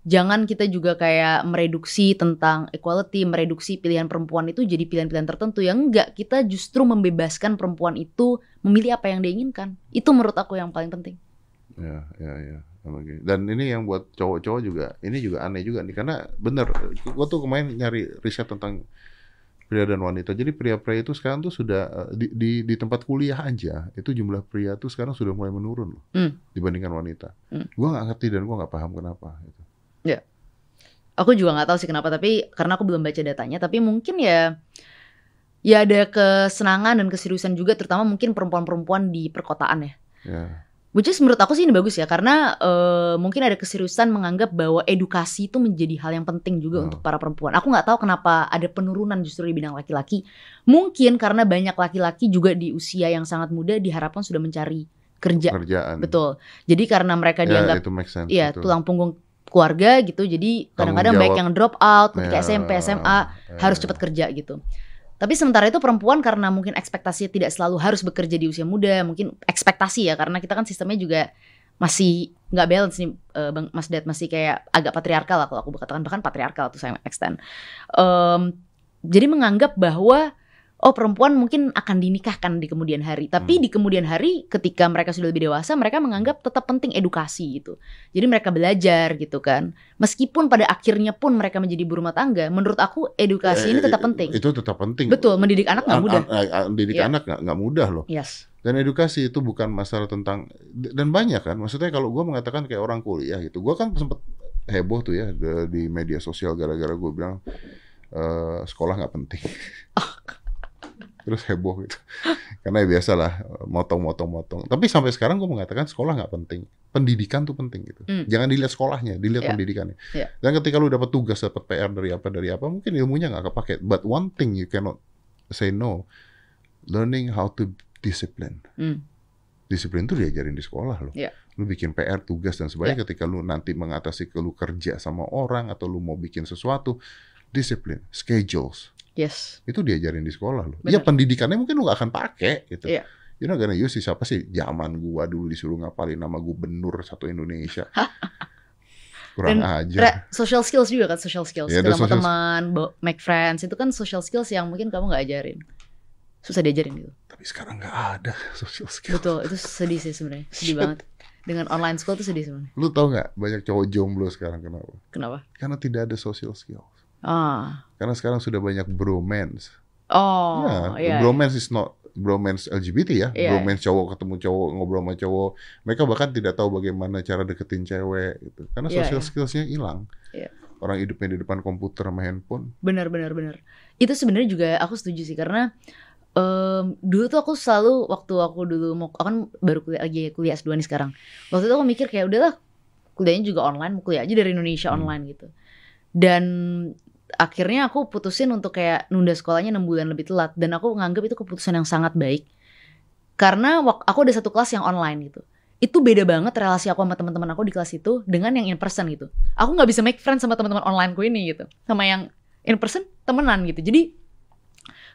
jangan kita juga kayak mereduksi tentang equality, mereduksi pilihan perempuan itu jadi pilihan-pilihan tertentu yang enggak. Kita justru membebaskan perempuan itu memilih apa yang dia inginkan. Itu menurut aku yang paling penting. Ya, ya, ya. Gitu. Dan ini yang buat cowok-cowok juga, ini juga aneh juga nih karena bener, gua tuh kemarin nyari riset tentang pria dan wanita. Jadi pria-pria itu sekarang tuh sudah eh, di, di di tempat kuliah aja itu jumlah pria tuh sekarang sudah mulai menurun loh Hmm. dibandingkan wanita. Hmm. Gua nggak ngerti dan gua nggak paham kenapa. Gitu. Aku juga nggak tahu sih kenapa, tapi karena aku belum baca datanya. Tapi mungkin ya ya ada kesenangan dan keseriusan juga, terutama mungkin perempuan-perempuan di perkotaan ya. Ya. Which is menurut aku sih ini bagus ya karena eh, mungkin ada keseriusan menganggap bahwa edukasi itu menjadi hal yang penting juga Hmm. untuk para perempuan. Aku nggak tahu kenapa ada penurunan justru di bidang laki-laki. Mungkin karena banyak laki-laki juga di usia yang sangat muda diharapkan sudah mencari kerja. Kerjaan. Betul. Jadi karena mereka Ya, dianggap itu make sense. iya betul. tulang punggung keluarga gitu. Jadi kadang-kadang baik yang drop out ketika Ya, SMP, SMA ya. harus cepat kerja gitu. Tapi sementara itu perempuan karena mungkin ekspektasi tidak selalu harus bekerja di usia muda, mungkin ekspektasi ya karena kita kan sistemnya juga masih nggak balance nih eh, Bang Mas Dad masih kayak agak patriarkal lah kalau aku katakan bahkan patriarkal tuh saya extend. Em, jadi menganggap bahwa oh perempuan mungkin akan dinikahkan di kemudian hari. Tapi Hmm. di kemudian hari ketika mereka sudah lebih dewasa, mereka menganggap tetap penting edukasi gitu. Jadi mereka belajar gitu kan. Meskipun pada akhirnya pun mereka menjadi ibu rumah tangga, menurut aku edukasi ini Eh, tetap penting. Itu tetap penting. Betul, mendidik anak nggak An- mudah. an- an- Mendidik Iya. anak nggak mudah loh. Yes. Dan edukasi itu bukan masalah tentang dan banyak kan. Maksudnya kalau gue mengatakan kayak orang kuliah gitu, gue kan sempet heboh tuh ya di media sosial gara-gara gue bilang eh, sekolah nggak penting. Terus heboh gitu. Karena ya biasa lah motong-motong-motong. Tapi sampai sekarang gue mengatakan sekolah nggak penting. Pendidikan tuh penting gitu. Hmm. Jangan dilihat sekolahnya, dilihat Iya. pendidikannya. Iya. Dan ketika lu dapat tugas, dapat PR dari apa dari apa, mungkin ilmunya nggak kepake. But one thing you cannot say no, learning how to discipline. Hmm. Disiplin tuh diajarin di sekolah loh. Iya. Lu bikin PR, tugas dan sebagainya. Ketika lu nanti mengatasi ke lu kerja sama orang atau lu mau bikin sesuatu, disiplin, schedules Yes. itu diajarin di sekolah loh. Benar. Ya pendidikannya mungkin lu gak akan pakai gitu. Iya. You know gonna use siapa sih zaman gua dulu disuruh ngapalin nama gubernur satu Indonesia. Kurang Dan ajar. Re- social skills juga kan social skills Iya, ada ketemu teman make friends itu kan social skills yang mungkin kamu nggak ajarin susah diajarin gitu Tapi sekarang nggak ada social skill. betul itu sedih sih sebenarnya sedih banget dengan online school tuh sedih sebenarnya Lu tau nggak banyak cowok jomblo sekarang kenapa? kenapa Karena tidak ada social skills. Ah Karena sekarang sudah banyak bromance. oh ya, iya bromance is not bromance LGBT ya. Iya. Bromance cowok ketemu cowok ngobrol sama cowok. Mereka bahkan tidak tahu bagaimana cara deketin cewek gitu. Karena Iya, social iya. skillsnya hilang. Iya. Orang hidupnya di depan komputer sama handphone. benar benar benar itu sebenarnya juga aku setuju sih karena em, dulu tuh aku selalu waktu aku dulu mau aku kan baru kuliah lagi kuliah S2 nih sekarang waktu itu aku mikir kayak udahlah kuliahnya juga online mau kuliah aja dari Indonesia Hmm. online gitu dan akhirnya aku putusin untuk kayak nunda sekolahnya 6 bulan lebih telat. Dan aku nganggap itu keputusan yang sangat baik. Karena aku ada satu kelas yang online gitu. Itu beda banget relasi aku sama teman-teman aku di kelas itu dengan yang in person gitu. Aku nggak bisa make friends sama teman-teman onlineku ini gitu. Sama yang in person temenan gitu. Jadi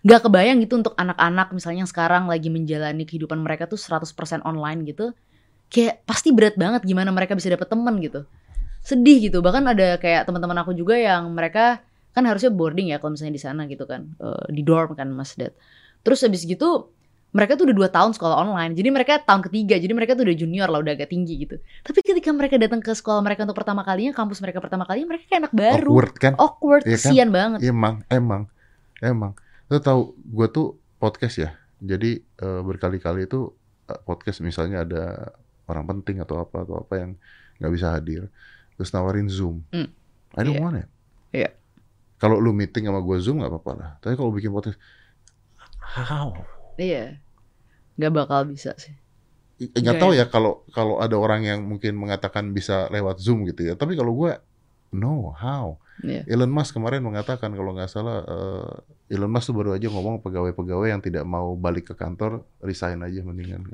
nggak kebayang gitu untuk anak-anak misalnya yang sekarang lagi menjalani kehidupan mereka tuh 100% online gitu. Kayak pasti berat banget gimana mereka bisa dapet temen gitu. Sedih gitu. Bahkan ada kayak teman-teman aku juga yang mereka kan harusnya boarding ya kalau misalnya di sana gitu kan eh, di dorm kan mas Dad terus habis gitu mereka tuh udah dua tahun sekolah online jadi mereka tahun ketiga jadi mereka tuh udah junior lah udah agak tinggi gitu tapi ketika mereka datang ke sekolah mereka untuk pertama kalinya kampus mereka pertama kalinya mereka kayak anak baru Awkward kan? awkward Iya kan? kesian banget Emang, emang, emang. Lo tahu, gue tuh podcast ya. Jadi eh, berkali-kali itu eh, podcast misalnya ada orang penting atau apa atau apa yang nggak bisa hadir, terus nawarin zoom. Hmm. I don't Iya. want it. Iya. Kalau lu meeting sama gue zoom nggak apa-apa lah. Tapi kalau bikin podcast, how? iya nggak bakal bisa sih nggak Iya, tahu ya kalau kalau ada orang yang mungkin mengatakan bisa lewat zoom gitu ya. Tapi kalau gue, no, how? Iya. Elon Musk kemarin mengatakan kalau nggak salah eh, Elon Musk tuh baru aja ngomong pegawai-pegawai yang tidak mau balik ke kantor resign aja mendingan.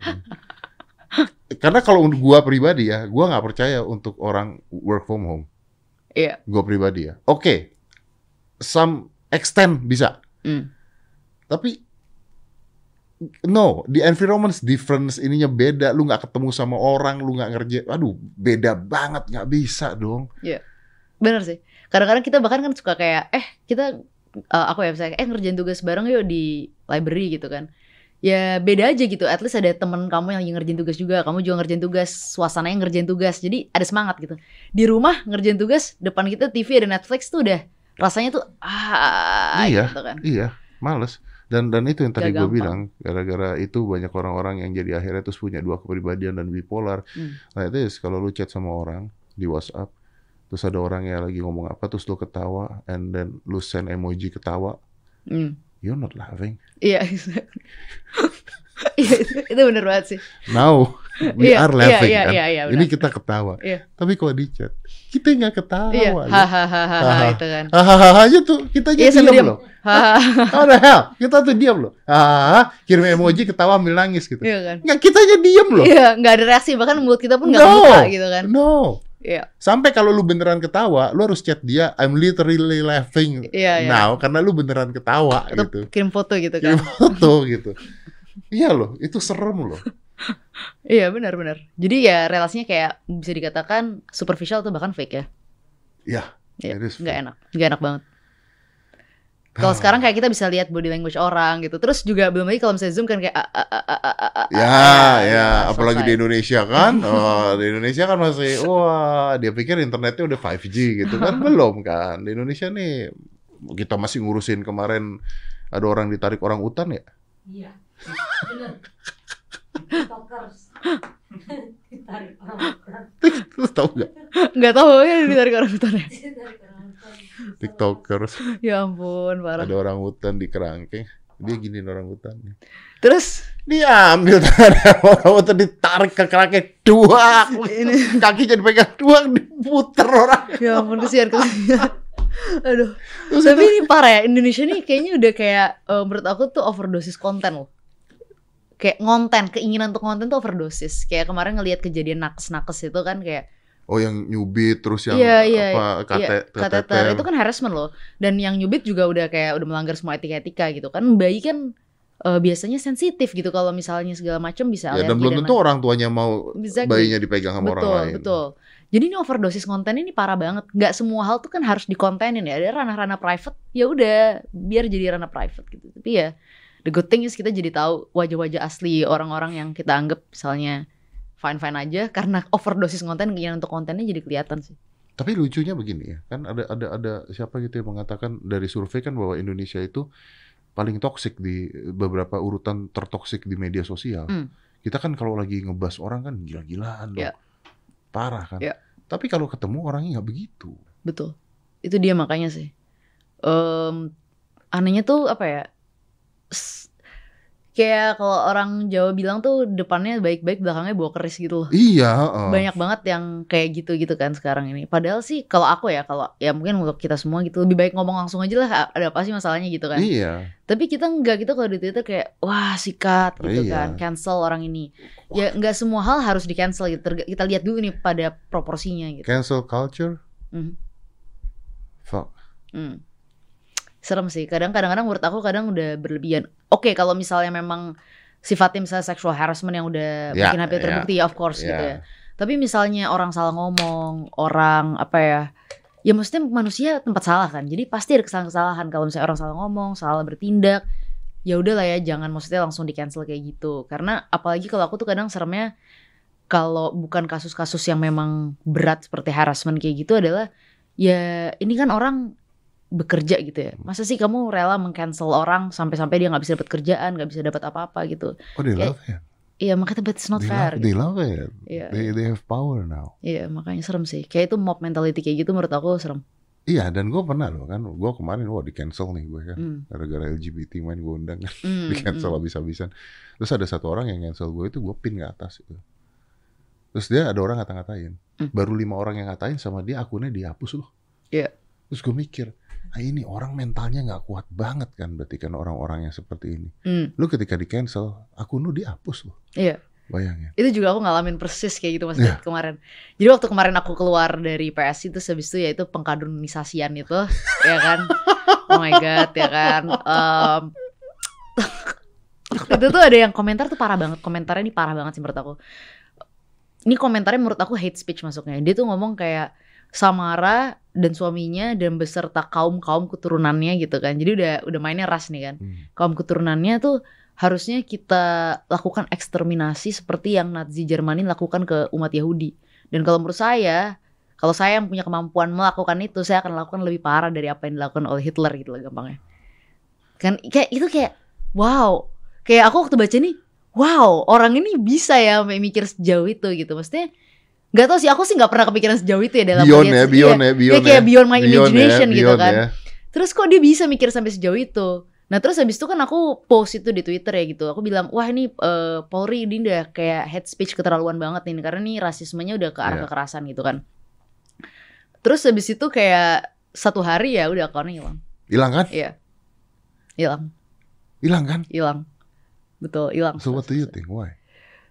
Karena kalau untuk gua pribadi ya, gua nggak percaya untuk orang work from home. Iya. Gua pribadi ya. Oke, some extent bisa, Hmm. tapi no, the environment difference ininya beda. Lu nggak ketemu sama orang, lu nggak ngerjain. Aduh, beda banget, nggak bisa dong. Bener sih. Kadang-kadang kita bahkan kan suka kayak, eh kita, eh, aku ya misalnya, eh ngerjain tugas bareng yuk di library gitu kan. Ya beda aja gitu, at least ada temen kamu yang lagi ngerjain tugas juga, kamu juga ngerjain tugas, suasananya ngerjain tugas, jadi ada semangat gitu. Di rumah ngerjain tugas, depan kita TV ada Netflix tuh udah rasanya tuh ah Iya. gitu kan. Iya, males. Dan dan itu yang tadi gue bilang, gara-gara itu banyak orang-orang yang jadi akhirnya terus punya dua kepribadian dan bipolar. Hmm. Nah itu kalau lu chat sama orang di WhatsApp, terus ada orang yang lagi ngomong apa, terus lu ketawa, and then lu send emoji ketawa, Hmm. you're not laughing. Iya, Iya, itu, itu bener banget sih. Now we Iya, are laughing iya, kan. iya, iya, Ini benar. kita ketawa. Iya. Tapi kalau di chat, kita nggak ketawa. Iya, loh. hahaha Haha. itu kan. Hahaha aja tuh, kita aja Iya, sambil diam diam. loh. Hahaha. The hell? Kita tuh diam loh. Ah, kirim emoji ketawa ambil nangis gitu. Iya kan. Nggak, kita aja diam loh. Iya, nggak ada reaksi bahkan mulut kita pun nggak No. kebuka gitu kan. No. Iya, Sampai kalau lu beneran ketawa, lu harus chat dia, I'm literally laughing iya, iya. now karena lu beneran ketawa Atau gitu. kirim foto gitu Kirim kan. foto gitu. Iya loh, itu serem loh. Iya, benar-benar. Jadi ya relasinya kayak bisa dikatakan superficial atau bahkan fake ya. Iya, Iya, it is nggak enak, nggak enak banget. Kalau sekarang kayak kita bisa lihat body language orang gitu. Terus juga belum lagi kalau misalnya zoom kan kayak ah, ah, ah, ah, ah, ah, ah, Ya, ah, ya, apalagi di. Indonesia kan. Oh, di Indonesia kan masih wah, dia pikir internetnya udah 5G gitu kan. Belum kan. Di Indonesia nih kita masih ngurusin kemarin ada orang ditarik orang hutan ya. Iya. Tiktokers. Ditarik orang hutan. Terus tahu nggak? Nggak tahu ya ditarik orang hutan. TikTokers Ya ampun, parah. ada orang hutan di kerangkeng. Dia giniin orang hutan. Terus Dia ambil tangan orang hutan ditarik ke kerangkeng dua. ini Kaki jadi pegang dua diputer orang. ya ampun kesian kesian. Aduh. Terus Tapi ini parah ya Indonesia nih kayaknya udah kayak eh, menurut aku tuh overdosis konten loh. Kayak ngonten, keinginan untuk konten tuh overdosis. Kayak kemarin ngelihat kejadian nakes-nakes itu kan kayak Oh yang nyubit terus yang Iya, iya, apa iya, kate- kateter kateter. itu kan harassment loh. Dan yang nyubit juga udah kayak udah melanggar semua etika-etika gitu kan. Bayi kan eh, biasanya sensitif gitu kalau misalnya segala macam bisa Ya, dan belum tentu orang tuanya mau Exactly. bayinya dipegang sama betul, orang lain. Betul, Jadi ini overdosis konten ini parah banget. Nggak semua hal tuh kan harus dikontenin ya. Ada ranah-ranah private, ya udah biar jadi ranah private gitu. Tapi ya the good thing is kita jadi tahu wajah-wajah asli orang-orang yang kita anggap misalnya fine-fine aja karena overdosis konten keinginan untuk kontennya jadi kelihatan sih. Tapi lucunya begini ya, kan ada ada ada siapa gitu yang mengatakan dari survei kan bahwa Indonesia itu paling toksik di beberapa urutan tertoksik di media sosial. Hmm. Kita kan kalau lagi ngebas orang kan gila-gilaan dong. Ya. Parah kan. Ya. Tapi kalau ketemu orangnya nggak begitu. Betul. Itu dia makanya sih. Em, anehnya tuh apa ya? Kayak kalau orang Jawa bilang tuh depannya baik-baik, belakangnya bawa keris gitu loh. Iya, heeh. Banyak banget yang kayak gitu gitu kan sekarang ini. Padahal sih kalau aku ya, kalau ya mungkin untuk kita semua gitu lebih baik ngomong langsung aja lah. Ada apa sih masalahnya gitu kan? Iya. Tapi kita nggak gitu kalau di Twitter kayak wah sikat gitu Iya. kan, cancel orang ini. Ya nggak semua hal harus di cancel gitu. Kita lihat dulu nih pada proporsinya gitu. Cancel culture. Mhm. Fuck. Hmm. Serem sih. Kadang kadang-kadang menurut aku kadang udah berlebihan. Oke, kalau misalnya memang sifatnya misalnya sexual harassment yang udah Ya, mungkin hampir ya. terbukti of course gitu Ya. ya. Tapi misalnya orang salah ngomong, orang apa ya? Ya maksudnya manusia tempat salah kan. Jadi pasti ada kesalahan-kesalahan kalau misalnya orang salah ngomong, salah bertindak. Ya udahlah ya, jangan maksudnya langsung di cancel kayak gitu. Karena apalagi kalau aku tuh kadang seremnya kalau bukan kasus-kasus yang memang berat seperti harassment kayak gitu adalah ya ini kan orang bekerja gitu ya. Masa sih kamu rela mengcancel orang sampai-sampai dia nggak bisa dapat kerjaan, nggak bisa dapat apa-apa gitu. Oh, they love it. Iya makanya but it's not They fair. love, gitu. they love it. Iya, They, they have power now. iya makanya serem sih. Kayak itu mob mentality kayak gitu menurut aku serem. Iya, dan gue pernah loh kan, gue kemarin wah di cancel nih gue kan, Hmm. gara-gara LGBT main gue undang kan, Hmm, di cancel hmm. habis-habisan. Terus ada satu orang yang cancel gue itu gue pin ke atas itu. Terus dia ada orang ngata-ngatain, Hmm. baru lima orang yang ngatain sama dia akunnya dihapus loh. Iya. Terus gue mikir, ah ini orang mentalnya nggak kuat banget kan, berarti kan orang-orang yang seperti ini. Hmm, Lu ketika di cancel, akun lu dihapus loh. Iya. Bayangin. Itu juga aku ngalamin persis kayak gitu mas. Dad, kemarin. Jadi waktu kemarin aku keluar dari PSI itu habis itu ya itu pengkaderisasian itu, ya kan? Oh my god, ya kan? Em, itu tuh ada yang komentar tuh parah banget. Komentarnya ini parah banget sih menurut aku. Ini komentarnya menurut aku hate speech masuknya. Dia tuh ngomong kayak Samara dan suaminya dan beserta kaum kaum keturunannya gitu kan. Jadi udah udah mainnya ras nih kan Hmm. kaum keturunannya tuh harusnya kita lakukan eksterminasi seperti yang Nazi Jermani lakukan ke umat Yahudi. Dan kalau menurut saya, kalau saya yang punya kemampuan melakukan itu, saya akan lakukan lebih parah dari apa yang dilakukan oleh Hitler gitu lah gampangnya. Kan kayak itu kayak wow. Kayak aku waktu baca nih, wow, orang ini bisa ya mikir sejauh itu gitu. Maksudnya nggak tahu sih, aku sih nggak pernah kepikiran sejauh itu ya dalam Beyond ya, iya, beyond ya, beyond ya kayak ya. beyond my Beyond ya, imagination gitu beyond kan. ya. Terus kok dia bisa mikir sampai sejauh itu? Nah terus habis itu kan aku post itu di Twitter ya gitu. Aku bilang, wah ini eh, Polri ini udah kayak hate speech keterlaluan banget nih. Karena nih rasismenya udah ke arah Iya. kekerasan gitu kan. Terus habis itu kayak satu hari ya udah akunnya hilang. Hilang kan? Iya. Hilang, Hilang kan? hilang. Betul, hilang. So what do you think? Why?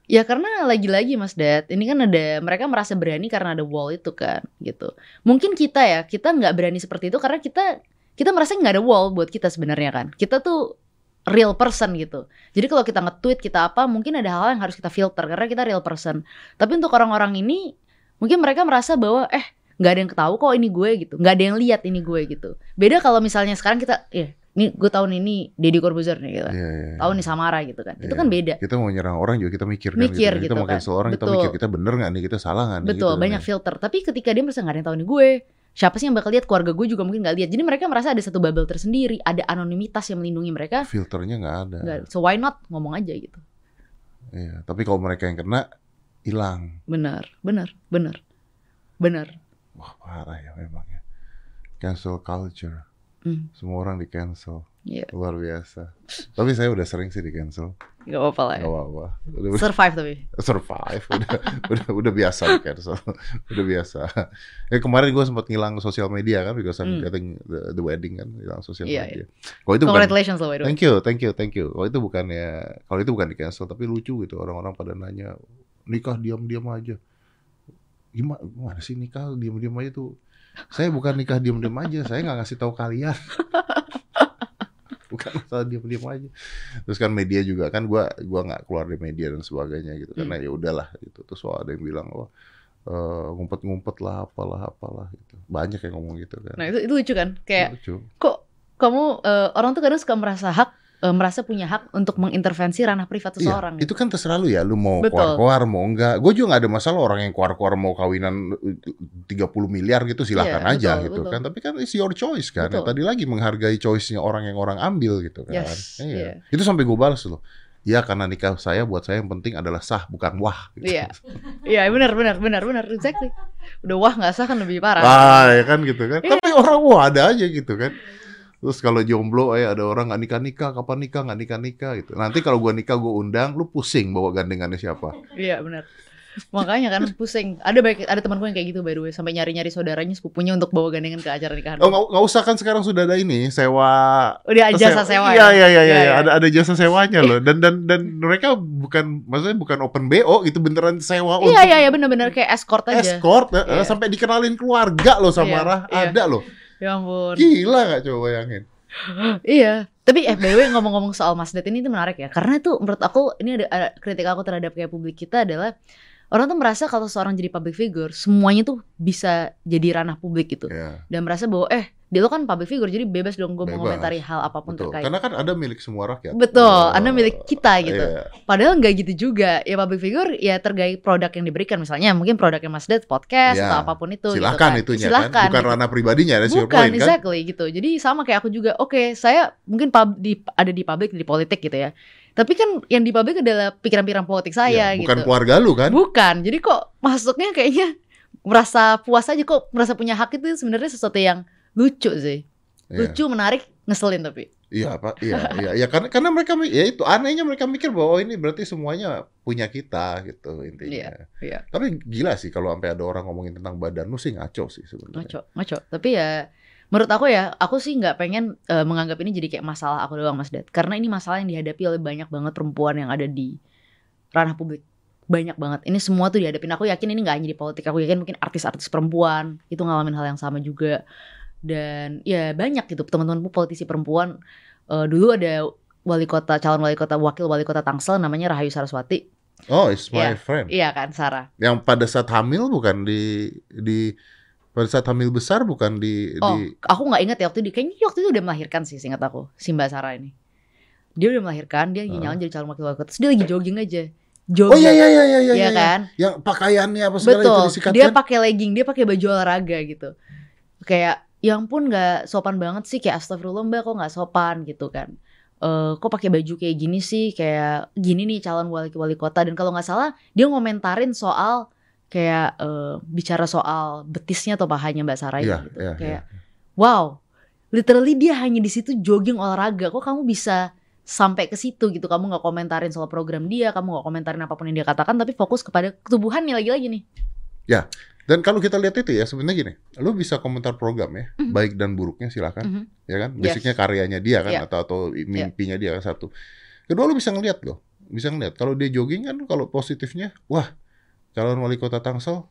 Ya karena lagi-lagi Mas Dad, ini kan ada mereka merasa berani karena ada wall itu kan, gitu. Mungkin kita ya, kita nggak berani seperti itu karena kita kita merasa nggak ada wall buat kita sebenarnya kan. Kita tuh real person gitu. Jadi kalau kita nge-tweet kita apa, mungkin ada hal yang harus kita filter karena kita real person. Tapi untuk orang-orang ini, mungkin mereka merasa bahwa eh nggak ada yang ketahu kok ini gue gitu, nggak ada yang lihat ini gue gitu. Beda kalau misalnya sekarang kita, ya ini gue tahun ini Deddy Corbuzier nih gitu. Iya, iya, iya. Tahun nih Samara gitu kan. Itu Iya. kan beda. Kita mau nyerang orang juga kita mikir kan Mikir gitu. gitu Kita mau kan. cancel orang kita Betul. mikir kita bener nggak nih, kita salah nggak nih Betul, gitu. banyak filter. Tapi ketika dia merasa nggak ada yang tahu nih gue, siapa sih yang bakal lihat? Keluarga gue juga mungkin nggak lihat. Jadi mereka merasa ada satu bubble tersendiri, ada anonimitas yang melindungi mereka. filternya nggak ada. Nggak, so why not ngomong aja gitu. Iya, tapi kalau mereka yang kena hilang. Bener, bener, bener, bener. Wah, parah ya memang ya. Cancel culture. Hmm. Semua orang di cancel. Iya, Luar biasa. Tapi saya udah sering sih di cancel. nggak apa-apa lah. Gak Ya. apa-apa. Udah, Survive tapi. survive. Udah, udah, udah biasa di cancel. udah biasa. Ya kemarin gue sempat ngilang sosial media kan, because I'm Hmm. getting the, the wedding kan, hilang sosial Iya, media. Kalau itu bukan Congratulations loh way. Thank you, thank you, thank you. Kalau itu bukan ya, kalau itu bukan di cancel, tapi lucu gitu orang-orang pada nanya nikah diam-diam aja. Gimana, gimana sih nikah diam-diam aja tuh? Saya bukan nikah diam-diam aja, saya nggak ngasih tahu kalian. bukan masalah diam-diam aja. Terus kan media juga kan gua gua nggak keluar dari media dan sebagainya gitu karena ya udahlah gitu. Terus wah, ada yang bilang wah eh, ngumpet-ngumpet lah apalah apalah gitu. Banyak yang ngomong gitu kan. Nah itu, itu lucu kan? Kayak Lucu. kok kamu eh, orang tuh kadang suka merasa hak, eh, merasa punya hak untuk mengintervensi ranah privat seseorang. Iya, itu kan terserah lu ya, lu mau keluar-keluar mau enggak. Gue juga nggak ada masalah orang yang keluar-keluar mau kawinan eh, 30 miliar gitu silahkan Iya, aja betul, gitu betul. kan. Tapi kan it's your choice kan. Betul. Ya, tadi lagi menghargai choice-nya orang yang orang ambil gitu kan. Yes, Iya. iya. Itu sampai gue balas loh. Ya karena nikah saya buat saya yang penting adalah sah bukan wah. Gitu. Iya, iya benar benar benar benar exactly. Udah wah nggak sah kan lebih parah. Ah, ya kan gitu kan. Iya. Tapi orang wah ada aja gitu kan. Terus kalau jomblo, eh ada orang nggak nikah nikah, kapan nikah nggak nikah nikah gitu. Nanti kalau gua nikah gua undang, lu pusing bawa gandengannya siapa? Iya benar. Makanya kan pusing. Ada baik ada temanku yang kayak gitu by the way, sampai nyari-nyari saudaranya sepupunya untuk bawa gandengan ke acara nikahan. Oh nggak usah kan sekarang sudah ada ini sewa. Udah jasa sewa Iya ya? iya iya Iya, iya iya. ada ada jasa sewanya loh. Dan dan dan mereka bukan maksudnya bukan open BO itu beneran sewa Iya untuk iya iya benar-benar kayak escort aja. escort eh, Iya. sampai dikenalin keluarga loh sama Iya, Rah iya. ada loh. Ya ampun. Gila nggak coba bayangin? Iya. Tapi eh by the way ngomong-ngomong soal Mas Det ini tuh menarik ya. Karena tuh menurut aku ini ada, ada kritik aku terhadap kayak publik kita adalah orang tuh merasa kalau seorang jadi public figure semuanya tuh bisa jadi ranah publik gitu. Ya, Dan merasa bahwa eh dia lo kan public figure jadi bebas dong gue mengomentari hal apa pun betul. terkait. Karena kan ada milik semua rakyat. Betul, Oh, Anda milik kita gitu. iya. Padahal nggak gitu juga. Ya public figure ya terkait produk yang diberikan misalnya mungkin produknya Mas Det podcast Ya, atau apa pun itu gitu Silahkan kan. itunya Silahkan, kan, bukan gitu. ranah pribadinya, your Bukan, point kan? exactly gitu. Jadi sama kayak aku juga. Oke, saya mungkin pub, di, ada di publik di politik gitu ya. Tapi kan yang di publik adalah pikiran-pikiran politik saya Ya, bukan gitu. keluarga lu kan? Bukan. Jadi kok masuknya kayaknya merasa puas aja kok merasa punya hak itu sebenarnya sesuatu yang lucu sih. Iya. Lucu, menarik, ngeselin tapi. Iya pak, iya, iya, iya. Karena karena mereka ya itu anehnya mereka mikir bahwa oh, ini berarti semuanya punya kita gitu intinya. iya. Tapi gila sih kalau sampai ada orang ngomongin tentang badan lu sih ngaco sih sebenarnya. Ngaco, ngaco. Tapi ya menurut aku ya, aku sih nggak pengen eh, menganggap ini jadi kayak masalah aku doang Mas Dad. Karena ini masalah yang dihadapi oleh banyak banget perempuan yang ada di ranah publik. Banyak banget. Ini semua tuh dihadapin. Aku yakin ini nggak hanya di politik. Aku yakin mungkin artis-artis perempuan itu ngalamin hal yang sama juga. Dan ya banyak gitu teman-temanku politisi perempuan. Eh, dulu ada wali kota, calon wali kota, wakil wali kota Tangsel namanya Rahayu Saraswati. Oh, it's my Iya. friend. Iya kan, Sarah. Yang pada saat hamil bukan di di pada saat hamil besar bukan di Oh, di aku nggak ingat ya waktu itu. Kayaknya waktu itu udah melahirkan sih, seingat aku. Si Mbak Sarah ini. Dia udah melahirkan, dia lagi nyalon jadi calon wakil wali kota. Terus dia lagi jogging aja. Jogging. Oh iya iya iya iya iya. Iya iya. kan? Yang pakaiannya apa segala Betul. itu disikatkan. Dia pakai legging, dia pakai baju olahraga gitu. Kayak ya ampun nggak sopan banget sih kayak astagfirullah mbak kok nggak sopan? gitu kan. Eh kok pakai baju kayak gini sih? Kayak gini nih calon wali wali kota. Dan kalau nggak salah dia ngomentarin soal kayak eh, bicara soal betisnya atau pahanya mbak Sarah Iya, gitu. iya, kayak wow literally dia hanya di situ jogging olahraga. Kok kamu bisa sampai ke situ gitu? Kamu nggak komentarin soal program dia kamu nggak komentarin apa pun yang dia katakan tapi fokus kepada ketubuhannya lagi-lagi nih Dan kalau kita lihat itu ya sebenarnya gini, lu bisa komentar program ya, Mhm. baik dan buruknya silakan, Mhm. ya kan? Yes. Basicnya karyanya dia kan Iya. atau atau mimpinya dia kan satu. Kedua lu bisa ngeliat loh, bisa ngeliat kalau dia jogging kan kalau positifnya, wah calon wali kota Tangsel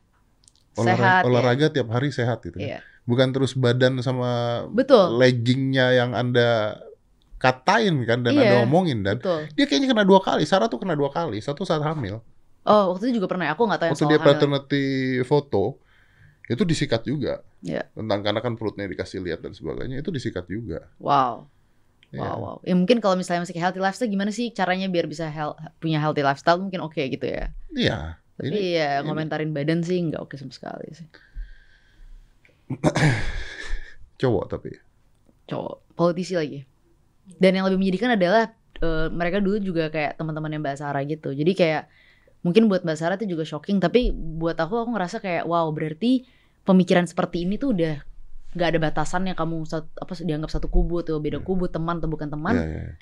olahraga, Sehat, ya. olahraga tiap hari sehat gitu. kan. Iya. Bukan terus badan sama Betul. leggingnya yang anda katain kan dan Iya, anda omongin dan Betul. dia kayaknya kena dua kali. Sarah tuh kena dua kali, satu saat hamil. Oh, waktu itu juga pernah. Aku nggak tahu Waktu dia paternity foto itu disikat juga. Iya. Tentang karena kan perutnya dikasih lihat dan sebagainya itu disikat juga. Wow. Iya. Wow, wow. Ya mungkin kalau misalnya masih healthy lifestyle gimana sih caranya biar bisa hel- punya healthy lifestyle mungkin oke gitu ya. Iya. Tapi Ini- ya ini- ngomentarin badan sih nggak oke sama sekali sih. cowok tapi. Cowok, politisi lagi. Dan yang lebih menyedihkan adalah eh, mereka dulu juga kayak teman-teman yang Mbak Sarah gitu. Jadi kayak mungkin buat Mbak Sarah itu juga shocking, tapi buat aku aku ngerasa kayak wow berarti pemikiran seperti ini tuh udah nggak ada batasannya kamu sat- apa dianggap satu kubu atau beda kubu teman atau bukan teman. Iya, iya.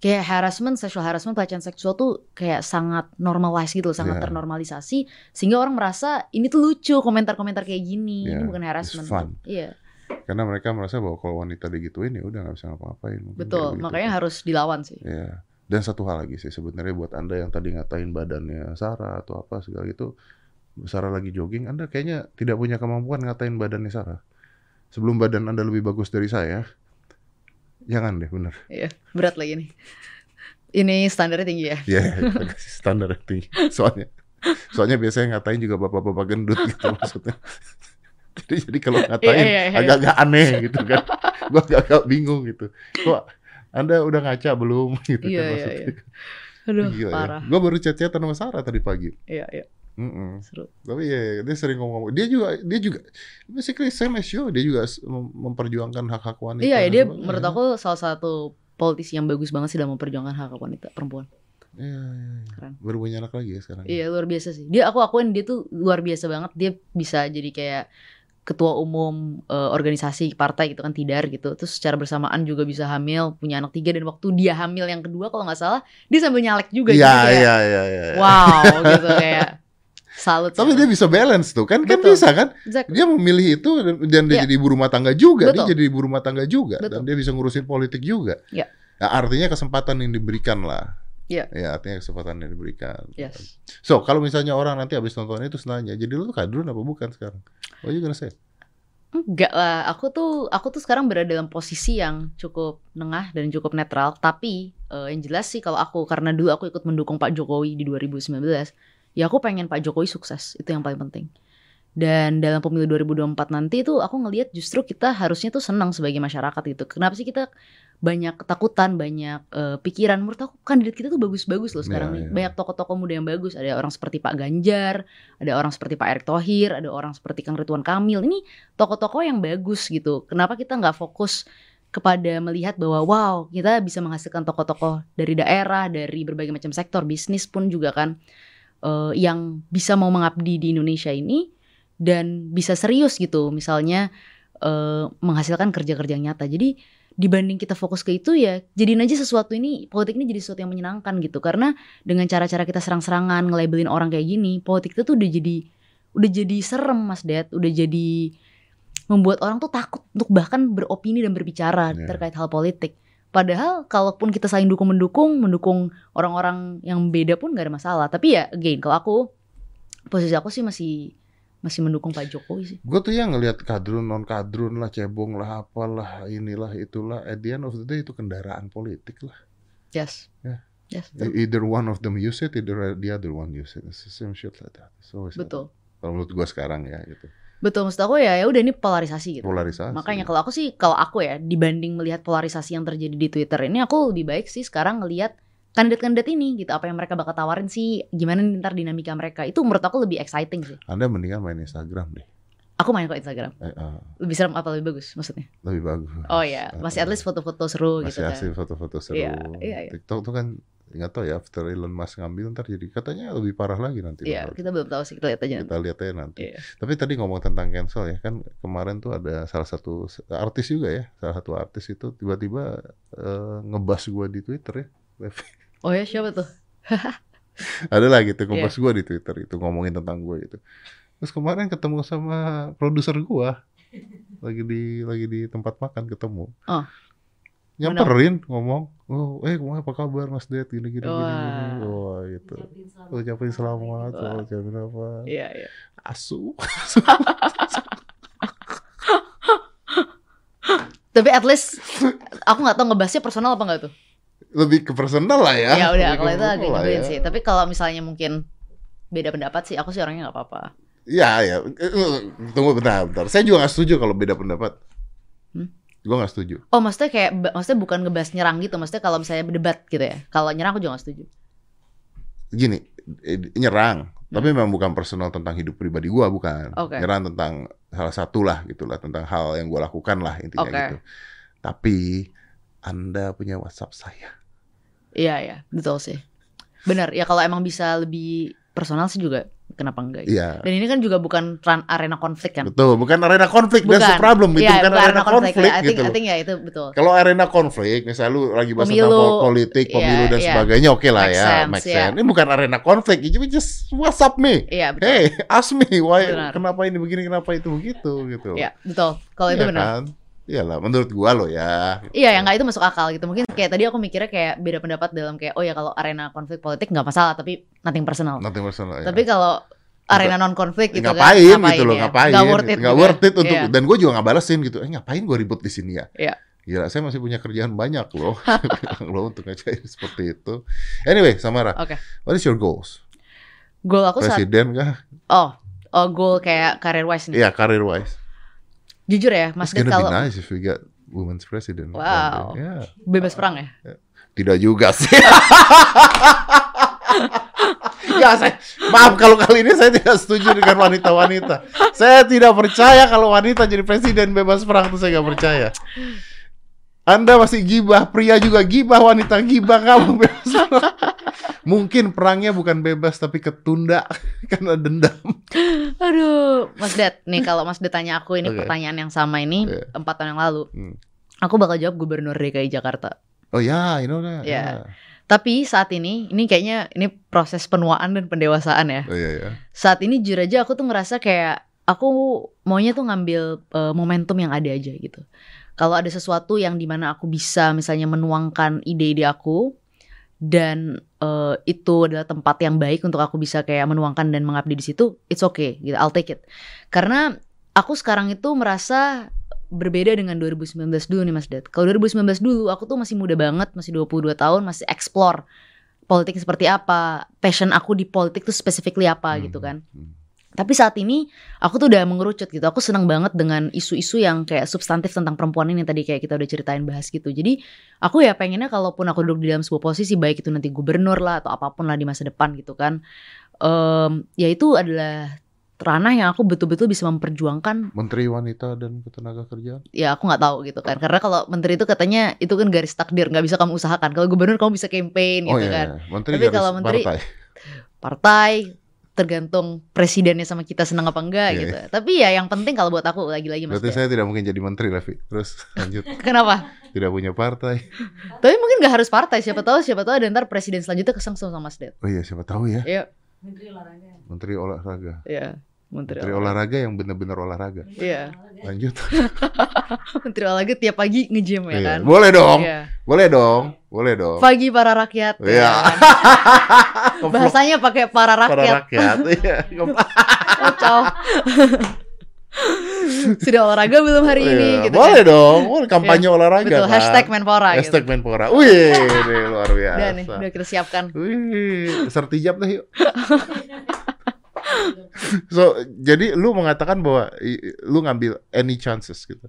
kayak harassment, sexual harassment, pelecehan seksual tuh kayak sangat normalized gitu, sangat Yeah. ternormalisasi sehingga orang merasa ini tuh lucu komentar-komentar kayak gini, ini Yeah, bukan harassment. Iya, Karena mereka merasa bahwa kalau wanita digituin ya udah nggak bisa ngapa-ngapain. Betul. Makanya harus dilawan sih. Iya. Dan satu hal lagi sih sebenarnya buat anda yang tadi ngatain badannya Sarah atau apa segala gitu, Sarah lagi jogging, anda kayaknya tidak punya kemampuan ngatain badannya Sarah. Sebelum badan anda lebih bagus dari saya, jangan deh bener. Iya, berat lagi nih. Ini standarnya tinggi ya. Iya, agak standar tinggi. Soalnya, soalnya biasanya ngatain juga bapak-bapak gendut gitu maksudnya. Jadi, jadi kalau ngatain Iya, iya, iya. agak-agak aneh gitu kan. Gua agak bingung gitu. Kok anda udah ngaca belum gitu Iya, kan iya, maksudnya. iya. Aduh, Gila parah. ya. Gue baru chat-chatan sama Sarah tadi pagi. Iya, iya, Mm-mm. seru. Tapi ya dia sering ngomong. Dia juga dia juga basically same as you. Dia juga memperjuangkan hak-hak wanita. Iya, ya, dia menurut aku salah satu politisi yang bagus banget sih dalam memperjuangkan hak hak wanita perempuan. Iya, iya, iya. Keren. Baru punya anak lagi ya sekarang. Iya luar biasa sih. Dia aku akuin dia tuh luar biasa banget. Dia bisa jadi kayak ketua umum eh, organisasi partai gitu kan tidar gitu. Terus secara bersamaan juga bisa hamil, punya anak tiga dan waktu dia hamil yang kedua kalau nggak salah dia sambil nyalek juga. Iya, Jadi kayak, iya, iya, iya. Wow gitu kayak salut. Tapi dia bisa balance tuh kan kan Betul. bisa kan Exactly. dia memilih itu dan, dan dia Iya. jadi ibu rumah tangga juga dia Betul. jadi ibu rumah tangga juga dan Betul. dia bisa ngurusin politik juga Iya. Nah, artinya kesempatan yang diberikan lah Iya. ya artinya kesempatan yang diberikan Yes. so kalau misalnya orang nanti habis nonton itu nanya jadi lu tuh kadrun apa bukan sekarang what you gonna say Enggak lah, aku tuh aku tuh sekarang berada dalam posisi yang cukup nengah dan cukup netral. Tapi eh, yang jelas sih kalau aku karena dulu aku ikut mendukung Pak Jokowi di 2019, ya aku pengen Pak Jokowi sukses. Itu yang paling penting. Dan dalam pemilu 2024 nanti itu aku ngelihat justru kita harusnya tuh senang sebagai masyarakat gitu. Kenapa sih kita banyak ketakutan, banyak eh, pikiran. Menurut aku kandidat kita tuh bagus-bagus loh sekarang Iya, nih. iya. Banyak tokoh-tokoh muda yang bagus. Ada orang seperti Pak Ganjar, ada orang seperti Pak Erick Thohir, ada orang seperti Kang Ridwan Kamil. Ini tokoh-tokoh yang bagus gitu. Kenapa kita nggak fokus kepada melihat bahwa wow kita bisa menghasilkan tokoh-tokoh dari daerah, dari berbagai macam sektor, bisnis pun juga kan eh, yang bisa mau mengabdi di Indonesia ini dan bisa serius gitu. Misalnya eh, menghasilkan kerja-kerja yang nyata. Jadi dibanding kita fokus ke itu ya jadiin aja sesuatu ini politik ini jadi sesuatu yang menyenangkan gitu karena dengan cara-cara kita serang-serangan nge-labelin orang kayak gini politik itu tuh udah jadi udah jadi serem Mas Dad udah jadi membuat orang tuh takut untuk bahkan beropini dan berbicara Iya. terkait hal politik padahal kalaupun kita saling dukung mendukung mendukung orang-orang yang beda pun gak ada masalah tapi ya again kalau aku posisi aku sih masih masih mendukung Pak Jokowi sih. Gue tuh yang ngelihat kadrun non kadrun lah cebong lah apalah inilah itulah. At the end of the day itu kendaraan politik lah. Yes. Ya. yes betul. either one of them use it either the other one use it. It's the same shit like that. Like betul. that. kalau menurut gue sekarang ya gitu. Betul maksud aku ya ya udah ini polarisasi gitu. Polarisasi. Makanya kalau aku sih kalau aku ya dibanding melihat polarisasi yang terjadi di Twitter ini aku lebih baik sih sekarang ngelihat kandidat-kandidat ini gitu apa yang mereka bakal tawarin sih gimana nih ntar dinamika mereka itu menurut aku lebih exciting sih. anda mendingan main Instagram deh Aku main kok Instagram Eh, eh, lebih serem apa lebih bagus maksudnya? lebih bagus Oh ya masih at least foto-foto seru masih gitu kan. asli foto-foto seru Iya, iya, iya. TikTok tuh kan nggak tahu ya after Elon Musk ngambil ntar jadi katanya lebih parah lagi nanti Iya kita belum tahu sih kita lihat aja nanti. kita lihat aja nanti Iya. tapi tadi ngomong tentang cancel ya kan kemarin tuh ada salah satu artis juga ya salah satu artis itu tiba-tiba eh, ngebas gua di Twitter ya Oh ya siapa tuh? ada lah gitu Iya. ngebas gua di Twitter itu ngomongin tentang gua gitu terus kemarin ketemu sama produser gua lagi di lagi di tempat makan ketemu Oh. nyamperin ngomong oh eh ke mana apa kabar Mas Det gini gini gini Wah. gini wah gitu Ucapin selamat. ucapin ucapin apa Iya iya. asu Tapi at least aku nggak tahu ngebahasnya personal apa nggak tuh? Lebih ke personal lah ya Ya udah Lebih kalau itu agak nyebelin ya. sih. Tapi kalau misalnya mungkin beda pendapat sih aku sih orangnya nggak apa-apa. Ya, ya. Tunggu bentar, bentar. Saya juga nggak setuju kalau beda pendapat. Hmm? Gue nggak setuju. Oh maksudnya kayak maksudnya bukan ngebahas nyerang gitu, maksudnya kalau misalnya berdebat gitu ya. Kalau nyerang aku juga gak setuju. Gini, eh, nyerang, tapi memang bukan personal tentang hidup pribadi gue, bukan. Oke. Nyerang tentang salah satu lah gitulah, tentang hal yang gue lakukan lah intinya Oke. gitu. Tapi anda punya WhatsApp saya. Iya ya, betul sih. Benar. Ya kalau emang bisa lebih personal sih juga kenapa enggak gitu. Iya. Dan ini kan juga bukan arena konflik kan. Betul, bukan arena konflik, that's the Bukan. problem. Itu Iya, bukan arena konflik, ya. I think, gitu I think ya itu betul. Kalau arena konflik, misalnya lu lagi bahas Pemilu, tentang pol- politik, iya, pemilu dan iya. sebagainya, oke lah Make ya, sense, make iya. sense. Ini bukan arena konflik, you just WhatsApp me. Iya betul. Hey, ask me why, Benar. kenapa ini begini, kenapa itu begitu, gitu. Iya, betul. Kalau itu Iya benar. kan? Iyalah, menurut gua lo ya. Iya, yang nggak itu masuk akal gitu. Mungkin kayak tadi aku mikirnya kayak beda pendapat dalam kayak oh ya kalau arena konflik politik nggak masalah, tapi nothing personal. Nothing personal. ya. Tapi kalau arena non konflik gitu ngapain, kan, gitu loh, ya? ngapain? Nggak worth it. Nggak gitu worth it ya. untuk Iya. dan gue juga nggak balesin gitu. Eh ngapain gue ribut di sini ya? Iya. Gila, saya masih punya kerjaan banyak loh, loh untuk ngajarin seperti itu. Anyway, Samara, Oke. what is your goals? Goal aku saat Presiden kah? oh oh goal kayak career wise nih. Iya, career wise. Jujur ya, Mas It's be kalau nice if we get women's president. Wow. Ya, bebas perang ya. tidak juga sih. ya, saya, maaf kalau kali ini saya tidak setuju dengan wanita-wanita. Saya tidak percaya kalau wanita jadi presiden bebas perang itu saya nggak percaya. Anda masih gibah, pria juga gibah, wanita gibah kamu bebas perang. Mungkin perangnya bukan bebas tapi ketunda karena dendam. Aduh, Mas Ded, nih kalau Mas Ded tanya aku ini Oke. pertanyaan yang sama ini Iya. empat tahun yang lalu, Hmm. aku bakal jawab Gubernur DKI Jakarta. Oh ya, you know that. Iya. Tapi saat ini, ini kayaknya ini proses penuaan dan pendewasaan ya. Oh iya ya. Saat ini jujur aja aku tuh ngerasa kayak aku maunya tuh ngambil eh, momentum yang ada aja gitu. Kalau ada sesuatu yang di mana aku bisa misalnya menuangkan ide-ide aku dan eh, itu adalah tempat yang baik untuk aku bisa kayak menuangkan dan mengabdi di situ, it's okay gitu, I'll take it. Karena aku sekarang itu merasa berbeda dengan 2019 dulu nih Mas Dad. Kalau 2019 dulu aku tuh masih muda banget, masih 22 tahun, masih explore politik seperti apa, passion aku di politik tuh specifically apa Hmm. gitu kan. Hmm. Tapi saat ini aku tuh udah mengerucut gitu. Aku senang banget dengan isu-isu yang kayak substantif tentang perempuan ini tadi kayak kita udah ceritain bahas gitu. Jadi aku ya pengennya kalaupun aku duduk di dalam sebuah posisi baik itu nanti gubernur lah atau apa pun lah di masa depan gitu kan. Em, ya itu adalah ranah yang aku betul-betul bisa memperjuangkan Menteri Wanita dan Ketenaga Kerjaan. ya aku nggak tahu gitu kan karena kalau menteri itu katanya itu kan garis takdir nggak bisa kamu usahakan kalau gubernur kamu bisa campaign Oh gitu iya, kan iya. Menteri Tapi kalau menteri- partai. partai tergantung presidennya sama kita senang apa enggak Iya, gitu tapi ya yang penting kalau buat aku lagi-lagi mas Berarti Dea. saya tidak mungkin jadi menteri, Levi. Terus lanjut. kenapa tidak punya partai. tapi mungkin nggak harus partai siapa tahu siapa tahu ada ntar presiden selanjutnya kesengsem sama Mas Ded Oh iya, siapa tahu ya. iya Menteri olahraga. Menteri olahraga. iya menteri, Menteri olahraga yang benar-benar olahraga. Iya. Lanjut. menteri olahraga tiap pagi nge-gym ya Iya. kan Boleh dong. Iya. Boleh dong. Boleh dong. pagi para rakyat ya Iya. kan? bahasanya pakai para Para rakyat rakyat. Iya. kacau sudah olahraga belum hari ini Iya. gitu Boleh kan dong. Boleh kampanye olahraga. betul kan. hashtag menpora Hashtag gitu. Menpora. Wih, ini luar biasa. udah nih udah kita siapkan Wih, sertijab deh yuk. so, jadi lu mengatakan bahwa lu ngambil any chances gitu.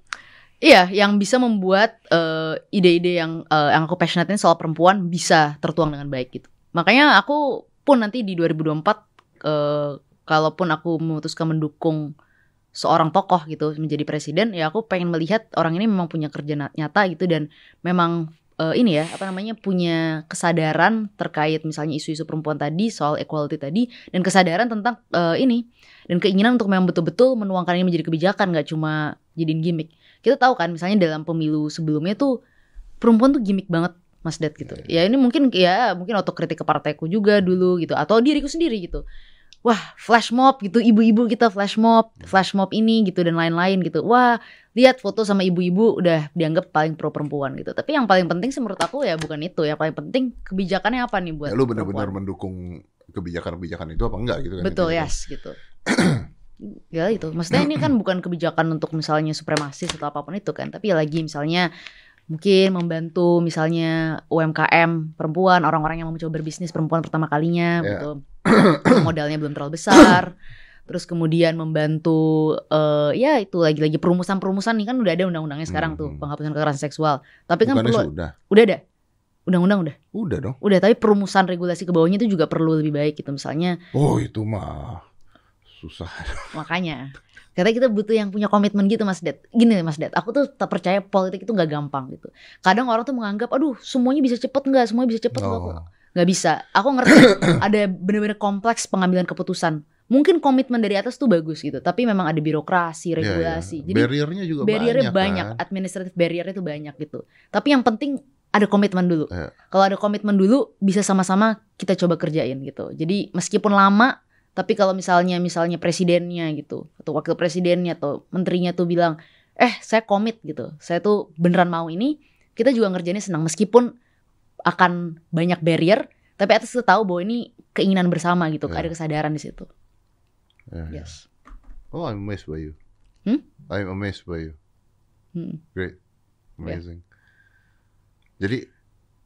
Iya, yang bisa membuat eh, ide-ide yang eh, yang aku passionate soal perempuan bisa tertuang dengan baik gitu. Makanya aku pun nanti di 2024 eh, kalaupun aku memutuskan mendukung seorang tokoh gitu menjadi presiden, ya aku pengen melihat orang ini memang punya kerja nyata gitu dan memang eh, ini ya apa namanya punya kesadaran terkait misalnya isu-isu perempuan tadi soal equality tadi dan kesadaran tentang eh, ini dan keinginan untuk memang betul-betul menuangkan ini menjadi kebijakan nggak cuma jadiin gimmick kita tahu kan misalnya dalam pemilu sebelumnya tuh perempuan tuh gimmick banget Mas Dad gitu. Ya ini mungkin ya mungkin otokritik ke partaiku juga dulu gitu atau diriku sendiri gitu. Wah, flash mob gitu, ibu-ibu kita flash mob, flash mob ini gitu dan lain-lain gitu. Wah, lihat foto sama ibu-ibu udah dianggap paling pro perempuan gitu. Tapi yang paling penting sih menurut aku ya bukan itu. Yang paling penting kebijakannya apa nih buat Ya, lu benar-benar mendukung kebijakan-kebijakan itu apa enggak gitu kan? Betul, intinya. yes gitu. ya itu. Maksudnya ini kan bukan kebijakan untuk misalnya supremasis atau apa pun itu kan, tapi ya lagi misalnya mungkin membantu misalnya UMKM perempuan, orang-orang yang mau mencoba berbisnis perempuan pertama kalinya Ya. gitu. Modalnya belum terlalu besar. Terus kemudian membantu eh ya itu lagi-lagi perumusan-perumusan nih kan udah ada undang-undangnya sekarang tuh Hmm. penghapusan kekerasan seksual. Tapi kan Bukannya perlu sudah. udah ada. Undang-undang udah. Udah dong. Udah, tapi perumusan regulasi ke bawahnya itu juga perlu lebih baik gitu misalnya. Oh, itu mah susah. Makanya Katanya kita butuh yang punya komitmen gitu Mas Ded. Gini nih Mas Ded, aku tuh tak percaya politik itu nggak gampang gitu. Kadang orang tuh menganggap, aduh semuanya bisa cepet nggak, semuanya bisa cepet nggak. Oh. Nggak bisa. Aku ngerti ada bener-bener kompleks pengambilan keputusan. Mungkin komitmen dari atas tuh bagus gitu, tapi memang ada birokrasi, Ya, ya. regulasi. Jadi barriernya juga barriernya banyak, banyak, kan? administratif barriernya itu banyak gitu. Tapi yang penting ada komitmen dulu. Iya. Kalau ada komitmen dulu bisa sama-sama kita coba kerjain gitu. Jadi meskipun lama tapi kalau misalnya misalnya presidennya gitu atau wakil presidennya atau menterinya tuh bilang, "Eh, saya komit gitu. Saya tuh beneran mau ini." Kita juga ngerjainnya senang meskipun akan banyak barrier, tapi atas kita tahu bahwa ini keinginan bersama gitu, Iya. ada kesadaran di situ. Yes. Oh, I'm amazed by you. Hmm? I'm amazed by you. Hmm. Great. Amazing. Jadi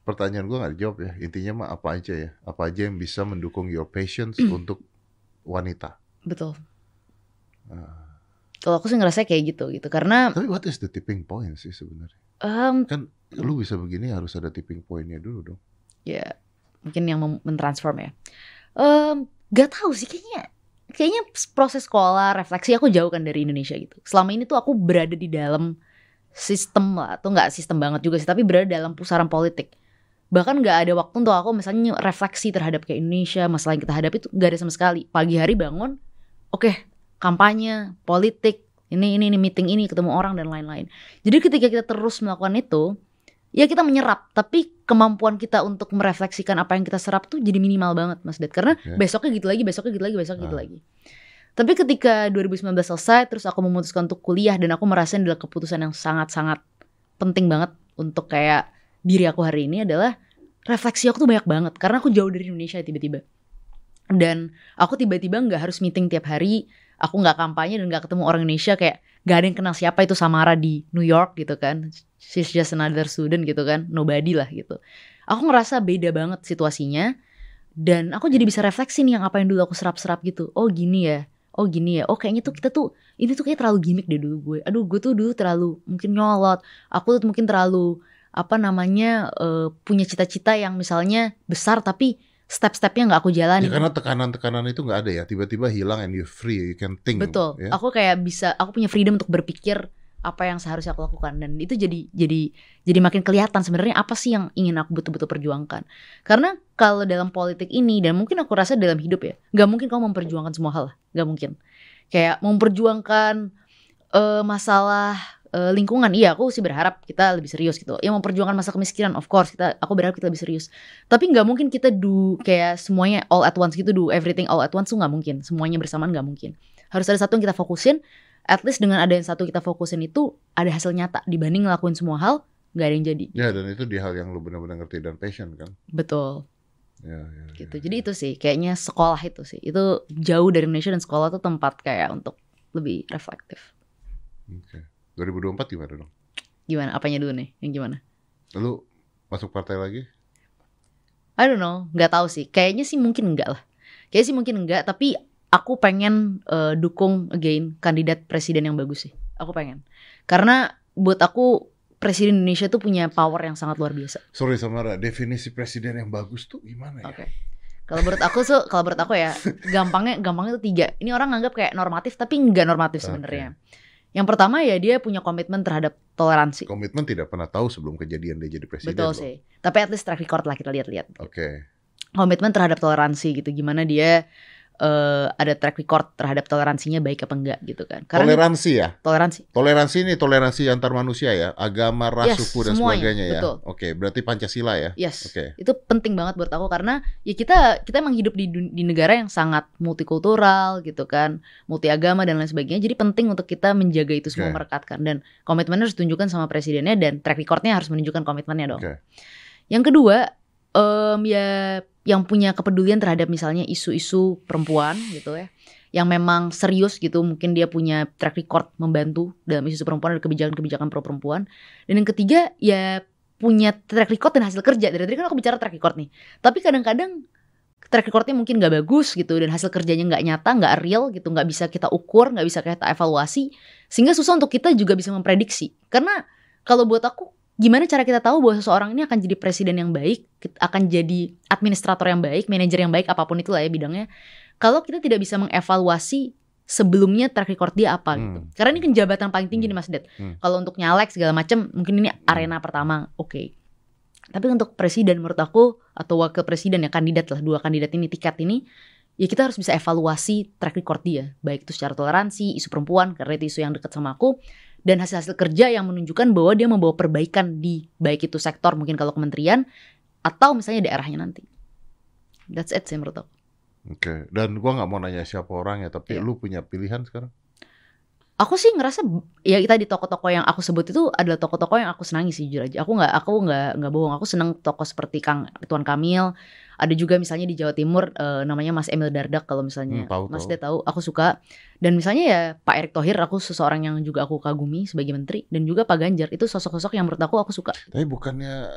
pertanyaan gua nggak dijawab ya. Intinya mah apa aja ya? Apa aja yang bisa mendukung your patience untuk wanita? Betul. Ah. Kalau aku sih ngerasa kayak gitu gitu karena Tapi what is the tipping point sih sebenarnya? em, Kan lu bisa begini harus ada tipping pointnya dulu dong. ya mungkin yang mentransform ya. Em, gak tahu sih kayaknya kayaknya proses sekolah refleksi aku jauh kan dari Indonesia gitu. Selama ini tuh aku berada di dalam sistem lah, atau nggak sistem banget juga sih, tapi berada dalam pusaran politik. Bahkan nggak ada waktu untuk aku misalnya refleksi terhadap kayak Indonesia, masalah yang kita hadapi itu nggak ada sama sekali. Pagi hari bangun, oke kampanye, politik, ini ini ini meeting ini, ketemu orang dan lain-lain. Jadi ketika kita terus melakukan itu, ya kita menyerap, tapi kemampuan kita untuk merefleksikan apa yang kita serap tuh jadi minimal banget Mas Ded. Karena Oke. besoknya gitu lagi, besoknya gitu lagi, besoknya gitu Ah. lagi. Tapi ketika 2019 selesai, terus aku memutuskan untuk kuliah dan aku merasa ini adalah keputusan yang sangat-sangat penting banget untuk kayak diri aku hari ini adalah refleksi aku tuh banyak banget karena aku jauh dari Indonesia tiba-tiba. Dan aku tiba-tiba nggak harus meeting tiap hari, aku nggak kampanye dan nggak ketemu orang Indonesia kayak gak ada yang kenal siapa itu Samara di New York gitu kan. She's just another student gitu kan, nobody lah gitu. Aku ngerasa beda banget situasinya dan aku jadi bisa refleksi nih yang apa yang dulu aku serap-serap gitu. Oh gini ya, oh gini ya, oh kayaknya tuh kita tuh ini tuh kayak terlalu gimmick deh dulu gue. Aduh gue tuh dulu terlalu mungkin nyolot, aku tuh mungkin terlalu apa namanya eh, punya cita-cita yang misalnya besar tapi step-stepnya nggak aku jalani. Ya karena tekanan-tekanan itu nggak ada ya. Tiba-tiba hilang and you free, you can think. Betul. Ya? Aku kayak bisa, aku punya freedom untuk berpikir apa yang seharusnya aku lakukan dan itu jadi jadi jadi makin kelihatan sebenarnya apa sih yang ingin aku betul-betul perjuangkan. Karena kalau dalam politik ini dan mungkin aku rasa dalam hidup ya, nggak mungkin kamu memperjuangkan semua hal, nggak mungkin. Kayak memperjuangkan eh, masalah eh, lingkungan, iya aku sih berharap kita lebih serius gitu. Yang memperjuangkan masalah kemiskinan, of course kita, aku berharap kita lebih serius. Tapi nggak mungkin kita do kayak semuanya all at once gitu, do everything all at once tuh nggak mungkin. Semuanya bersamaan nggak mungkin harus ada satu yang kita fokusin at least dengan ada yang satu kita fokusin itu ada hasil nyata. Dibanding ngelakuin semua hal nggak ada yang jadi. Ya dan itu di hal yang lu benar-benar ngerti dan passion kan. betul. Ya, ya, gitu. ya. jadi itu sih kayaknya sekolah itu sih. Itu jauh dari Indonesia dan sekolah tuh tempat kayak untuk lebih reflektif. Oke. 2024 gimana dong? gimana? Apanya dulu nih? Yang gimana? Lu masuk partai lagi? I don't know. Nggak tahu sih. Kayaknya sih mungkin enggak lah. Kayaknya sih mungkin enggak tapi aku pengen eh, dukung again kandidat presiden yang bagus sih aku pengen karena buat aku presiden Indonesia tuh punya power yang sangat luar biasa Sorry Samara, definisi presiden yang bagus tuh gimana ya? Oke. Kalau menurut aku tuh, kalau menurut aku ya, gampangnya gampangnya itu tiga. Ini orang nganggap kayak normatif tapi nggak normatif sebenarnya. Yang pertama ya dia punya komitmen terhadap toleransi. Komitmen tidak pernah tahu sebelum kejadian dia jadi presiden. Betul loh. sih. Tapi at least track record lah kita lihat-lihat. Oke. Komitmen terhadap toleransi gitu. Gimana dia eh, ada track record terhadap toleransinya baik apa enggak gitu kan. Karena Toleransi ya. toleransi. Toleransi ini toleransi antar manusia ya, agama, ras, Yes, suku dan semuanya, sebagainya ya. betul. Oke, berarti Pancasila ya. Yes. Oke. Itu penting banget buat aku karena ya kita kita emang hidup di di negara yang sangat multikultural gitu kan, multi agama dan lain sebagainya. Jadi penting untuk kita menjaga itu semua Oke. merekatkan dan komitmennya harus ditunjukkan sama presidennya dan track recordnya harus menunjukkan komitmennya dong. Oke. Yang kedua em, ya yang punya kepedulian terhadap misalnya isu-isu perempuan gitu ya. Yang memang serius gitu, mungkin dia punya track record membantu dalam isu perempuan dan kebijakan-kebijakan pro perempuan. Dan yang ketiga ya punya track record dan hasil kerja. Dari tadi kan aku bicara track record nih. Tapi kadang-kadang track recordnya mungkin nggak bagus gitu dan hasil kerjanya nggak nyata, nggak real gitu, nggak bisa kita ukur, nggak bisa kita evaluasi, sehingga susah untuk kita juga bisa memprediksi. Karena kalau buat aku, gimana cara kita tahu bahwa seseorang ini akan jadi presiden yang baik, akan jadi administrator yang baik, manajer yang baik, apa pun itulah ya bidangnya. Kalau kita tidak bisa mengevaluasi sebelumnya track record dia apa gitu. Hmm. Karena ini kan jabatan paling tinggi nih Mas Det. Hmm. Kalau untuk nyalek segala macam, mungkin ini arena pertama, oke. Tapi untuk presiden menurut aku atau wakil presiden ya kandidat lah dua kandidat ini tiket ini ya kita harus bisa evaluasi track record dia baik itu secara toleransi isu perempuan karena itu isu yang dekat sama aku dan hasil-hasil kerja yang menunjukkan bahwa dia membawa perbaikan di baik itu sektor mungkin kalau kementerian atau misalnya daerahnya nanti. That's it sih menurut aku. Oke, dan gua nggak mau nanya siapa orang ya, tapi Iya. lu punya pilihan sekarang? aku sih ngerasa ya kita di toko-toko yang aku sebut itu adalah toko-toko yang aku senangi sih jujur aja. Aku nggak aku nggak nggak bohong. Aku seneng toko seperti Kang Tuan Kamil ada juga misalnya di Jawa Timur eh, namanya Mas Emil Dardak kalau misalnya Hmm, tahu, Mas tahu. dia tahu aku suka dan misalnya ya Pak Erick Thohir aku seseorang yang juga aku kagumi sebagai menteri dan juga Pak Ganjar itu sosok-sosok yang menurut aku aku suka Tapi bukannya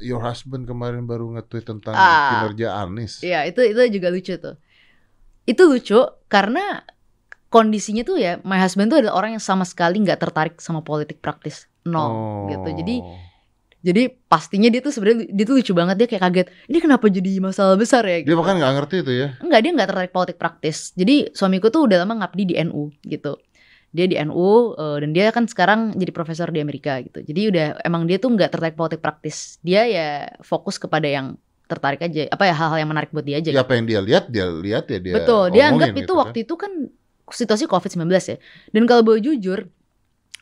your husband kemarin baru nge-tweet tentang Ah. kinerja Anies? Iya itu itu juga lucu tuh. Itu lucu karena kondisinya tuh ya my husband tuh adalah orang yang sama sekali nggak tertarik sama politik praktis nol Oh. gitu. Jadi jadi pastinya dia tuh sebenarnya dia tuh lucu banget dia kayak kaget ini kenapa jadi masalah besar ya? dia Gitu. bahkan nggak ngerti itu ya. Enggak dia nggak tertarik politik praktis. Jadi suamiku tuh udah lama ngabdi di NU gitu. Dia di NU eh, dan dia kan sekarang jadi profesor di Amerika gitu. Jadi udah emang dia tuh nggak tertarik politik praktis. Dia ya fokus kepada yang tertarik aja apa ya hal-hal yang menarik buat dia aja. Ya apa yang dia lihat, dia lihat ya dia. Betul, dia anggap itu gitu waktu itu kan situasi COVID-19 ya. Dan kalau boleh jujur,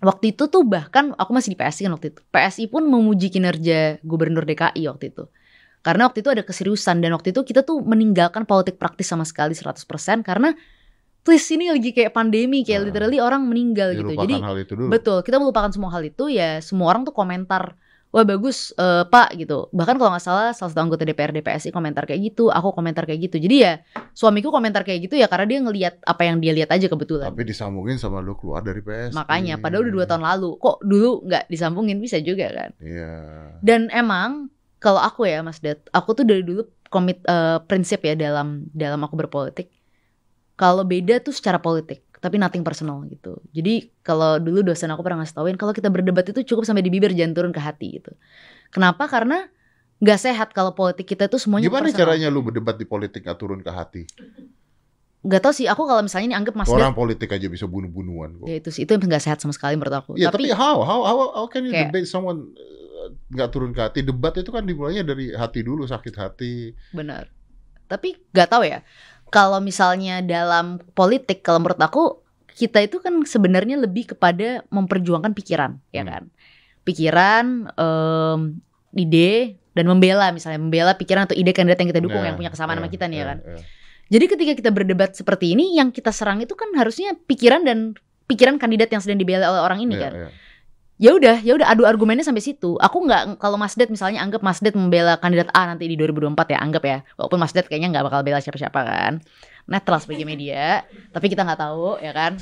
waktu itu tuh bahkan aku masih di PSI kan waktu itu. PSI pun memuji kinerja gubernur DKI waktu itu. Karena waktu itu ada keseriusan dan waktu itu kita tuh meninggalkan politik praktis sama sekali 100% karena please ini lagi kayak pandemi kayak Nah, literally orang meninggal gitu. Jadi hal itu dulu. Betul, kita melupakan semua hal itu ya. Semua orang tuh komentar, wah bagus eh, Pak gitu. Bahkan kalau nggak salah salah satu anggota DPRD PSI komentar kayak gitu, aku komentar kayak gitu. Jadi ya suamiku komentar kayak gitu ya karena dia ngelihat apa yang dia lihat aja kebetulan. Tapi disambungin sama lu keluar dari PS. Makanya, padahal udah dua tahun lalu, kok dulu nggak disambungin bisa juga kan? Iya. Dan emang kalau aku ya Mas Dad, aku tuh dari dulu komit eh, prinsip ya dalam dalam aku berpolitik. Kalau beda tuh secara politik, tapi nothing personal gitu. Jadi kalau dulu dosen aku pernah ngasih tauin kalau kita berdebat itu cukup sampai di bibir jangan turun ke hati gitu. Kenapa? Karena nggak sehat kalau politik kita tuh semuanya Gimana personal. caranya lu berdebat di politik nggak turun ke hati? Gak tau sih. Aku kalau misalnya ini anggap Mas Orang politik aja bisa bunuh-bunuhan kok. ya itu sih itu yang nggak sehat sama sekali menurut aku. Ya, tapi, tapi how? how how how can you Kayak- debate someone uh, nggak turun ke hati? Debat itu kan dimulainya dari hati dulu, sakit hati. Benar. Tapi gak tahu ya. Kalau misalnya dalam politik, kalau menurut aku kita itu kan sebenarnya lebih kepada memperjuangkan pikiran, ya Hmm. kan? Pikiran, em, ide dan membela misalnya membela pikiran atau ide kandidat yang kita dukung Ya, yang punya kesamaan ya, sama kita nih ya ya, kan. ya. Jadi ketika kita berdebat seperti ini, yang kita serang itu kan harusnya pikiran dan pikiran kandidat yang sedang dibela oleh orang ini Ya, kan. ya. Ya udah, ya udah adu argumennya sampai situ. Aku nggak kalau Mas Det misalnya anggap Mas Det membela kandidat A nanti di 2024 ya, anggap ya. Walaupun Mas Det kayaknya nggak bakal bela siapa-siapa kan. Netral sebagai media, tapi kita nggak tahu ya kan.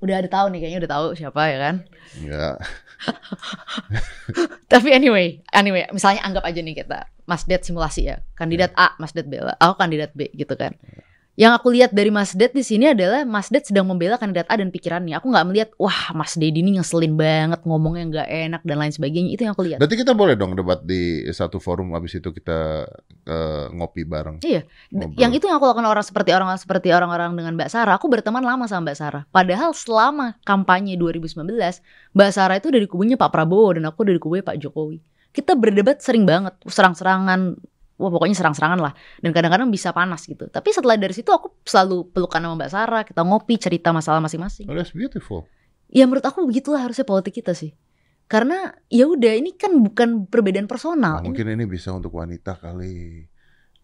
Udah ada tahu nih kayaknya udah tahu siapa ya kan. ya. Tapi anyway, anyway, misalnya anggap aja nih kita Mas Det simulasi ya. Kandidat A, Mas Det bela. Aku kandidat B gitu kan. Yang aku lihat dari Mas Det di sini adalah Mas Det sedang membela kandidat A dan pikirannya. Aku nggak melihat, wah Mas Dedi ini ngeselin banget, ngomongnya nggak enak dan lain sebagainya. Itu yang aku lihat. Berarti kita boleh dong debat di satu forum habis itu kita eh, ngopi bareng. Iya, Ngobrol. Yang itu yang aku lakukan orang seperti orang seperti orang-orang dengan Mbak Sarah. Aku berteman lama sama Mbak Sarah. Padahal selama kampanye 2019, Mbak Sarah itu dari kubunya Pak Prabowo dan aku dari kubunya Pak Jokowi. Kita berdebat sering banget, serang-serangan. Wah pokoknya serang-serangan lah. Dan kadang-kadang bisa panas gitu. Tapi setelah dari situ aku selalu pelukan sama Mbak Sarah. Kita ngopi, cerita masalah masing-masing. Oh, that's beautiful. Ya menurut aku begitulah harusnya politik kita sih. Karena ya udah ini kan bukan perbedaan Nah, personal. Ini- mungkin ini bisa untuk wanita kali.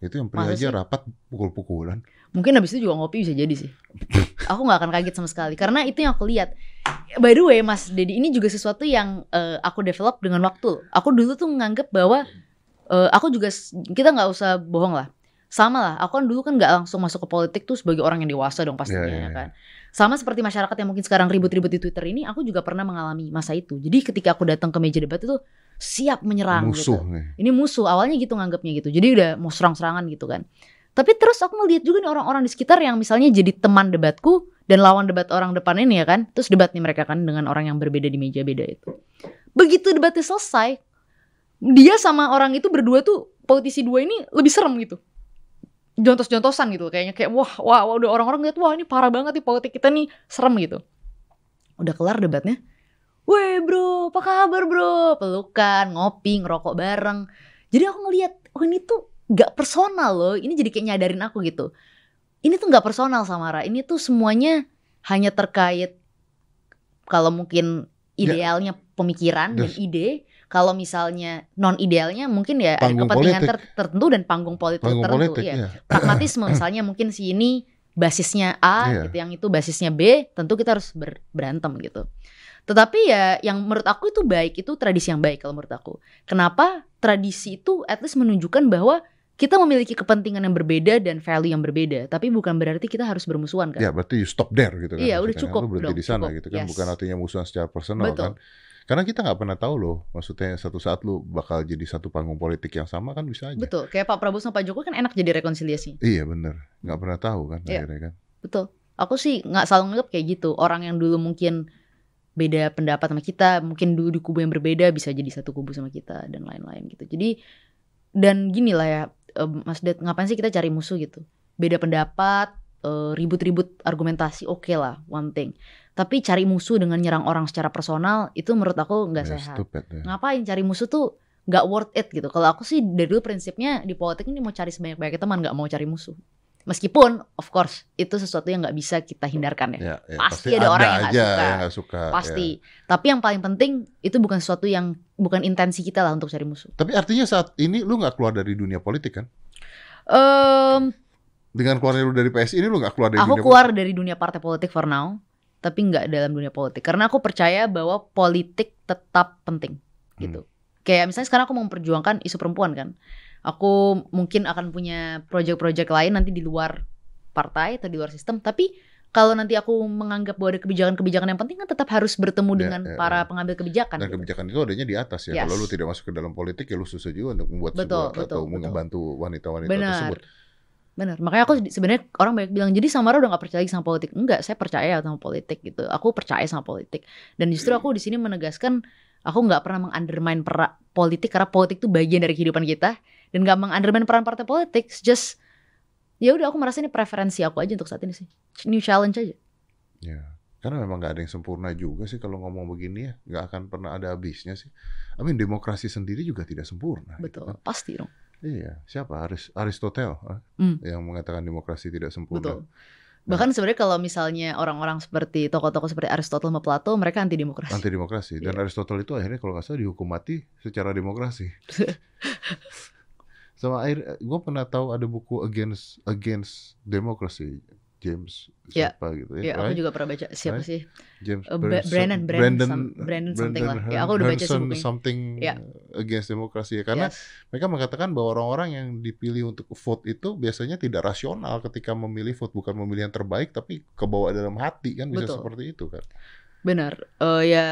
Itu yang pria aja sih? rapat pukul-pukulan. Mungkin habis itu juga ngopi bisa jadi sih. aku nggak akan kaget sama sekali karena itu yang aku lihat. By the way, Mas Dedi ini juga sesuatu yang eh, aku develop dengan waktu. Aku dulu tuh menganggap bahwa eh, aku juga kita nggak usah bohong lah. Sama lah, aku kan dulu kan nggak langsung masuk ke politik tuh sebagai orang yang dewasa dong pastinya Iya, iya, ya kan. Sama seperti masyarakat yang mungkin sekarang ribut-ribut di Twitter ini, aku juga pernah mengalami masa itu. Jadi ketika aku datang ke meja debat itu siap menyerang Musuh gitu. nih. Ini musuh awalnya gitu nganggapnya gitu. Jadi udah mau serang-serangan gitu kan. Tapi terus aku ngeliat juga nih orang-orang di sekitar yang misalnya jadi teman debatku dan lawan debat orang depan ini ya kan. Terus debat nih mereka kan dengan orang yang berbeda di meja beda itu. Begitu debatnya selesai, dia sama orang itu berdua tuh politisi dua ini lebih serem gitu. Jontos-jontosan gitu kayaknya kayak wah wah wah, udah orang-orang lihat wah ini parah banget nih politik kita nih serem gitu. Udah kelar debatnya. Weh bro, apa kabar bro? Pelukan, ngopi, ngerokok bareng. Jadi aku ngeliat, oh ini tuh gak personal loh. Ini jadi kayak nyadarin aku gitu. Ini tuh gak personal Samara. Ini tuh semuanya hanya terkait kalau mungkin idealnya pemikiran dan ide. Kalau misalnya non idealnya mungkin ya ada Panggung kepentingan politik. ter- tertentu dan panggung politik Panggung tertentu. politik iya ya. pragmatisme misalnya mungkin si ini basisnya A Iya. gitu yang itu basisnya B tentu kita harus ber- berantem gitu tetapi ya yang menurut aku itu baik itu tradisi yang baik kalau menurut aku kenapa tradisi itu at least menunjukkan bahwa kita memiliki kepentingan yang berbeda dan value yang berbeda tapi bukan berarti kita harus bermusuhan kan Ya berarti you stop there gitu kan. Iya, udah cukup Lu berhenti dong, di sana cukup. gitu kan. Yes. Bukan artinya musuhan secara personal Betul. kan. Karena kita nggak pernah tahu loh. Maksudnya satu saat lu bakal jadi satu panggung politik yang sama kan bisa aja. betul kayak Pak Prabowo sama Pak Jokowi kan enak jadi rekonsiliasi Iya bener. Nggak pernah tahu kan Iya. akhirnya kan. Betul. Aku sih nggak selalu nganggap kayak gitu. Orang yang dulu mungkin beda pendapat sama kita, mungkin dulu di kubu yang berbeda bisa jadi satu kubu sama kita dan lain-lain gitu. Jadi dan gini lah ya, Mas Ded, ngapain sih kita cari musuh gitu? Beda pendapat, eh, ribut-ribut argumentasi, oke lah, one thing. Tapi cari musuh dengan nyerang orang secara personal itu menurut aku nggak Ya, sehat. stupid ya. Ngapain cari musuh tuh nggak worth it gitu. Kalau aku sih dari dulu prinsipnya di politik ini mau cari sebanyak-banyaknya teman, nggak mau cari musuh. Meskipun, of course, itu sesuatu yang nggak bisa kita hindarkan ya. Ya, ya, Pasti ada orang yang nggak suka. yang suka. Pasti. ya. Tapi yang paling penting itu bukan sesuatu yang bukan intensi kita lah untuk cari musuh. Tapi artinya saat ini lu nggak keluar dari dunia politik kan? Em, Dengan keluarnya lu dari PSI ini lu nggak keluar dari aku dunia keluar dari dunia partai politik for now, tapi nggak dalam dunia politik. Karena aku percaya bahwa politik tetap penting, gitu. Kayak misalnya sekarang aku mau memperjuangkan isu perempuan kan. Aku mungkin akan punya project-project lain nanti di luar partai atau di luar sistem. Tapi kalau nanti aku menganggap bahwa ada kebijakan-kebijakan yang penting kan tetap harus bertemu Ya, dengan ya, para ya. pengambil kebijakan. Dan gitu. kebijakan itu adanya di atas ya. Yes. Kalau lu tidak masuk ke dalam politik ya lu susah juga untuk membuat Betul, sebuah betul, atau betul. membantu wanita-wanita tersebut. Bener, makanya aku sebenarnya orang banyak bilang jadi Samara udah gak percaya lagi sama politik. Enggak, saya percaya sama politik gitu. Aku percaya sama politik. Dan justru aku di sini menegaskan aku nggak pernah mengundermine pera- politik karena politik itu bagian dari kehidupan kita dan gak mengundermine peran partai politik. It's Just ya udah aku merasa ini preferensi aku aja untuk saat ini sih. New challenge aja. Ya. Karena memang nggak ada yang sempurna juga sih kalau ngomong begini ya. Nggak akan pernah ada habisnya sih. I mean demokrasi sendiri juga tidak sempurna. gitu Betul, kan. pasti dong. Iya. Siapa? Aris Aristotle ah, Hmm. yang mengatakan demokrasi tidak sempurna. Betul. Bahkan sebenarnya kalau misalnya orang-orang seperti tokoh-tokoh seperti Aristotle sama Plato, mereka anti demokrasi. Anti demokrasi. Dan Iya. Aristotle itu akhirnya kalau nggak salah dihukum mati secara demokrasi. Sama akhir, gue pernah tahu ada buku against against democracy. James Ya. siapa gitu Ya, aku right? juga pernah baca siapa Right? sih? James Uh, Berson- Brennan, Brennan, some- Brennan something lah. Ya, aku udah baca bukunya. something Ya. against demokrasi ya. Karena Yes. mereka mengatakan bahwa orang-orang yang dipilih untuk vote itu biasanya tidak rasional ketika memilih vote bukan memilih yang terbaik tapi kebawa dalam hati kan bisa Betul. seperti itu kan. Benar. Eh ya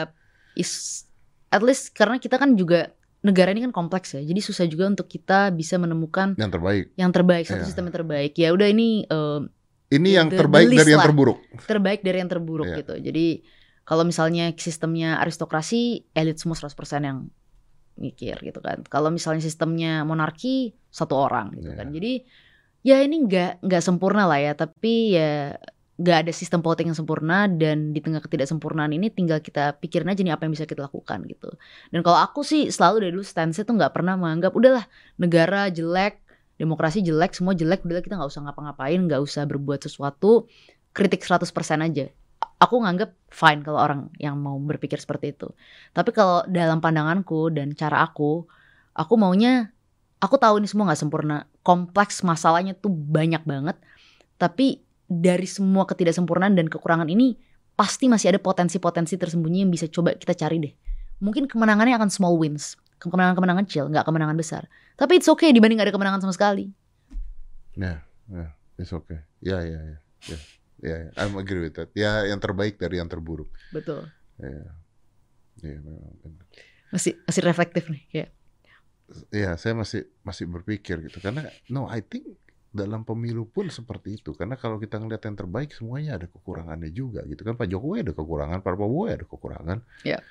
is at least karena kita kan juga negara ini kan kompleks ya. Jadi susah juga untuk kita bisa menemukan Yang terbaik. yang terbaik, satu Iya. sistem yang terbaik. Ya udah ini eh, Ini yang The- terbaik the dari list yang lah. terburuk. terbaik dari yang terburuk Iya. gitu. Jadi kalau misalnya sistemnya aristokrasi, elit semua 100% yang mikir gitu kan. Kalau misalnya sistemnya monarki, satu orang gitu Iya. kan. Jadi ya ini nggak nggak sempurna lah ya, tapi ya nggak ada sistem politik yang sempurna dan di tengah ketidaksempurnaan ini tinggal kita pikirin aja nih apa yang bisa kita lakukan gitu. Dan kalau aku sih selalu dari dulu stance tuh nggak pernah menganggap udahlah negara jelek, demokrasi jelek, semua jelek, udahlah kita nggak usah ngapa-ngapain, nggak usah berbuat sesuatu, kritik 100% aja. Aku nganggap fine kalau orang yang mau berpikir seperti itu. Tapi kalau dalam pandanganku dan cara aku, aku maunya, aku tahu ini semua nggak sempurna, kompleks masalahnya tuh banyak banget. Tapi dari semua ketidaksempurnaan dan kekurangan ini, pasti masih ada potensi-potensi tersembunyi yang bisa coba kita cari deh. Mungkin kemenangannya akan small wins, kemenangan-kemenangan kecil, nggak kemenangan besar. Tapi it's okay dibanding nggak ada kemenangan sama sekali. Ya, ya, it's okay. Ya, ya, ya, ya, ya, ya. I'm agree with that. Ya, yang terbaik dari yang terburuk. Betul. Ya, ya, memang. Masih masih reflektif nih kayak. ya saya masih masih berpikir gitu karena no I think dalam pemilu pun seperti itu karena kalau kita ngeliat yang terbaik semuanya ada kekurangannya juga gitu kan Pak Jokowi ada kekurangan Pak Prabowo ada kekurangan Ya.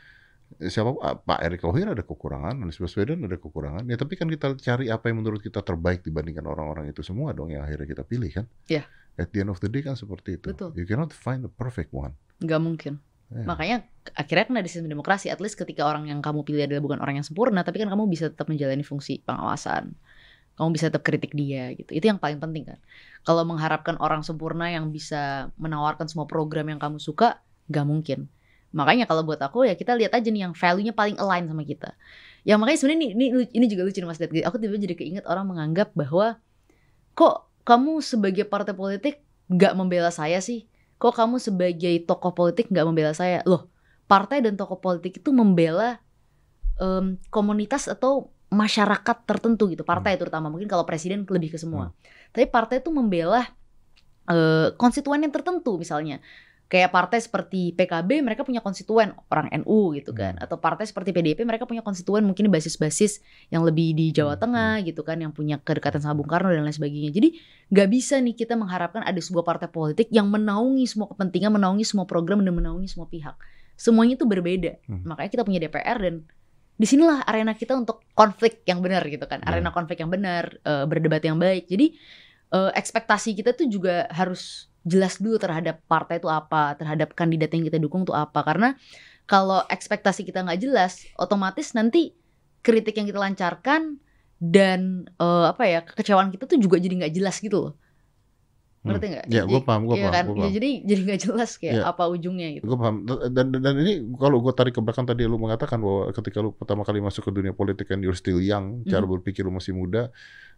Siapa ah, Pak Erick Thohir ada kekurangan Anies Baswedan ada kekurangan ya tapi kan kita cari apa yang menurut kita terbaik dibandingkan orang-orang itu semua dong yang akhirnya kita pilih kan Ya. at the end of the day kan seperti itu Betul. you cannot find the perfect one nggak mungkin. Ya. Makanya akhirnya kan ada sistem demokrasi. At least ketika orang yang kamu pilih adalah bukan orang yang sempurna, tapi kan kamu bisa tetap menjalani fungsi pengawasan. Kamu bisa tetap kritik dia gitu. Itu yang paling penting kan. Kalau mengharapkan orang sempurna yang bisa menawarkan semua program yang kamu suka, nggak mungkin. Makanya kalau buat aku ya kita lihat aja nih yang value-nya paling align sama kita. Yang makanya sebenarnya ini, ini ini juga lucu nih Mas Dad. Aku tiba-tiba jadi keinget orang menganggap bahwa kok kamu sebagai partai politik nggak membela saya sih? Kok kamu sebagai tokoh politik nggak membela saya? Loh, partai dan tokoh politik itu membela em, komunitas atau masyarakat tertentu gitu. Partai terutama mungkin kalau presiden lebih ke semua. Tapi partai itu membela eh, konstituen yang tertentu misalnya. Kayak partai seperti PKB mereka punya konstituen orang NU gitu kan. Hmm. Atau partai seperti PDIP mereka punya konstituen mungkin basis-basis yang lebih di Jawa Hmm, Tengah gitu kan yang punya kedekatan sama Bung Karno dan lain sebagainya. Jadi nggak bisa nih kita mengharapkan ada sebuah partai politik yang menaungi semua kepentingan, menaungi semua program dan menaungi semua pihak. Semuanya itu berbeda. Hmm. Makanya kita punya DPR dan di sinilah arena kita untuk konflik yang benar gitu kan. Ya. Arena konflik yang benar, eh, berdebat yang baik. Jadi eh, ekspektasi kita tuh juga harus jelas dulu terhadap partai itu apa, terhadap kandidat yang kita dukung tuh apa. Karena kalau ekspektasi kita nggak jelas, otomatis nanti kritik yang kita lancarkan dan eh, apa ya kekecewaan kita tuh juga jadi nggak jelas gitu loh. Ngerti nggak? Ya, gue paham, gue iya paham, kan? gue Ya, paham. jadi jadi nggak jelas kayak Iya. apa ujungnya gitu. Gue paham. Dan, dan, dan ini kalau gue tarik ke belakang tadi lu mengatakan bahwa ketika lu pertama kali masuk ke dunia politik kan you're still young, cara Mhm. berpikir lu masih muda,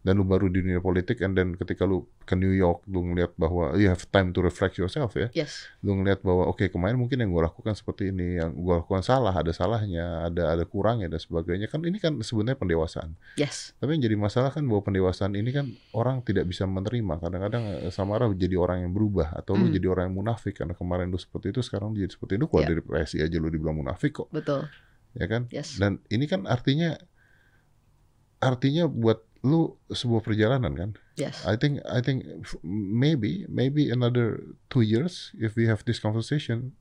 dan lu baru di dunia politik, and then ketika lu ke New York, lu ngeliat bahwa you have time to reflect yourself ya. Yes. Lu ngeliat bahwa oke kemarin mungkin yang gue lakukan seperti ini, yang gue lakukan salah, ada salahnya, ada ada kurangnya dan sebagainya. Kan ini kan sebenarnya pendewasaan. Yes. Tapi yang jadi masalah kan bahwa pendewasaan ini kan orang tidak bisa menerima. Kadang-kadang eh, Samara jadi orang yang berubah atau lu Hmm. jadi orang yang munafik karena kemarin lu seperti itu sekarang lu jadi seperti itu. Keluar Iya. dari PSI aja lu dibilang munafik kok, Betul. ya kan? Yes. Dan ini kan artinya artinya buat lu sebuah perjalanan kan. Yes. I think I think maybe maybe another two years if we have this conversation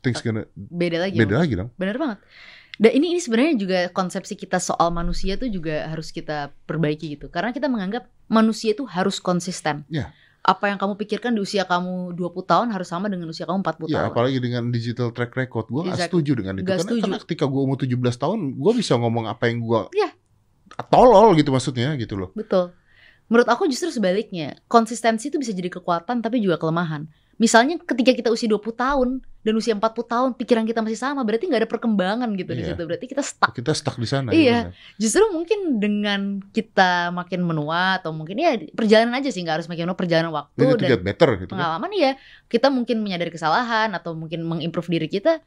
things gonna Beda lagi. beda lagi dong. Bener banget. Dan ini ini sebenarnya juga konsepsi kita soal manusia tuh juga harus kita perbaiki gitu. Karena kita menganggap manusia itu harus konsisten. Iya. Apa yang kamu pikirkan di usia kamu 20 tahun harus sama dengan usia kamu 40 Ya tahun. apalagi dengan digital track record Gue gak Exactly. setuju dengan itu Nggak karena, setuju. karena ketika gue umur 17 tahun Gue bisa ngomong apa yang gue Iya. Tolol gitu maksudnya gitu loh Betul. Menurut aku justru sebaliknya. Konsistensi itu bisa jadi kekuatan tapi juga kelemahan. Misalnya ketika kita usia 20 tahun dan usia 40 tahun pikiran kita masih sama, berarti nggak ada perkembangan gitu di Iya. situ. Berarti kita stuck. Kita stuck di sana Iya. ya. Justru mungkin dengan kita makin menua atau mungkin ya perjalanan aja sih nggak harus makin menua perjalanan waktu dan better gitu kan pengalaman ya kita mungkin menyadari kesalahan atau mungkin mengimprove diri kita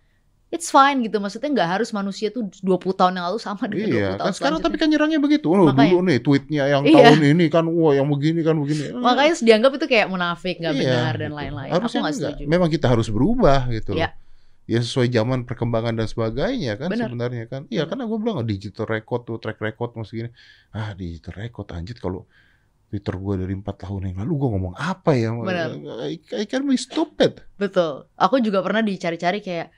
it's fine gitu maksudnya nggak harus manusia tuh 20 tahun yang lalu sama dengan 20 Iya tahun kan sekarang tapi kan nyerangnya begitu. Loh Makanya. dulu nih tweetnya yang Iya. tahun ini kan Wah yang begini kan begini. Makanya dianggap itu kayak munafik nggak Iya, benar dan gitu. lain-lain. Harusnya aku nggak setuju. Memang kita harus berubah gitu Iya. Ya sesuai zaman perkembangan dan sebagainya kan Benar. sebenarnya kan. Iya karena gue bilang oh, digital record tuh track record masih gini. Ah digital record anjir kalau Twitter gue dari 4 tahun yang lalu gue ngomong apa ya? Benar. I, I can be stupid. Betul. Aku juga pernah dicari-cari kayak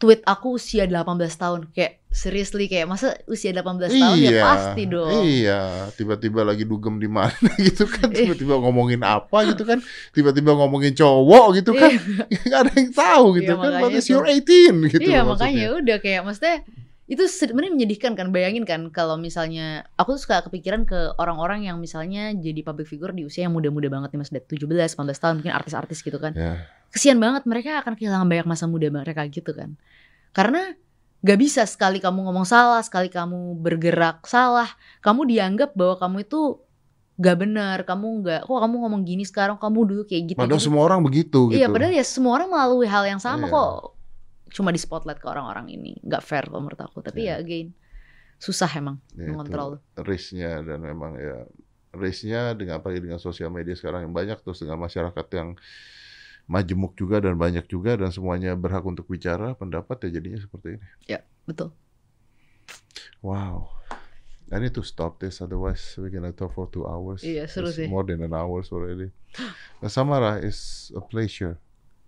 tweet aku usia 18 tahun. Kayak seriously kayak masa usia 18 tahun ya? Pasti dong. Iya, tiba-tiba lagi dugem di mana gitu kan, Iya. tiba-tiba ngomongin apa gitu kan, tiba-tiba ngomongin cowok gitu kan, nggak ada yang tahu gitu Iya, kan, makanya itu. your 18 gitu iya loh makanya udah kayak maksudnya itu sebenarnya menyedihkan kan. Bayangin kan kalau misalnya aku tuh suka kepikiran ke orang-orang yang misalnya jadi public figure di usia yang muda-muda banget nih mas Dad 17 18 tahun mungkin artis-artis gitu kan. Ya, kesian banget mereka akan kehilangan banyak masa muda mereka gitu kan karena gak bisa sekali kamu ngomong salah sekali kamu bergerak salah kamu dianggap bahwa kamu itu gak benar kamu nggak kok kamu ngomong gini sekarang kamu dulu kayak gitu padahal gitu. semua orang begitu Iya, gitu. padahal ya semua orang melalui hal yang sama Iya. kok. Cuma di spotlight ke orang-orang ini, nggak fair kalau menurut aku. Tapi Iya. ya again, susah emang Ya, mengontrol. risk-nya dan memang ya risk-nya dengan apalagi dengan sosial media sekarang yang banyak terus dengan masyarakat yang majemuk juga dan banyak juga dan semuanya berhak untuk bicara pendapat ya jadinya seperti ini. Betul. Wow. I need to stop this, otherwise we're gonna talk for two hours. Iya, seru It's sih. More than an hour already. Nah, Samara is a pleasure.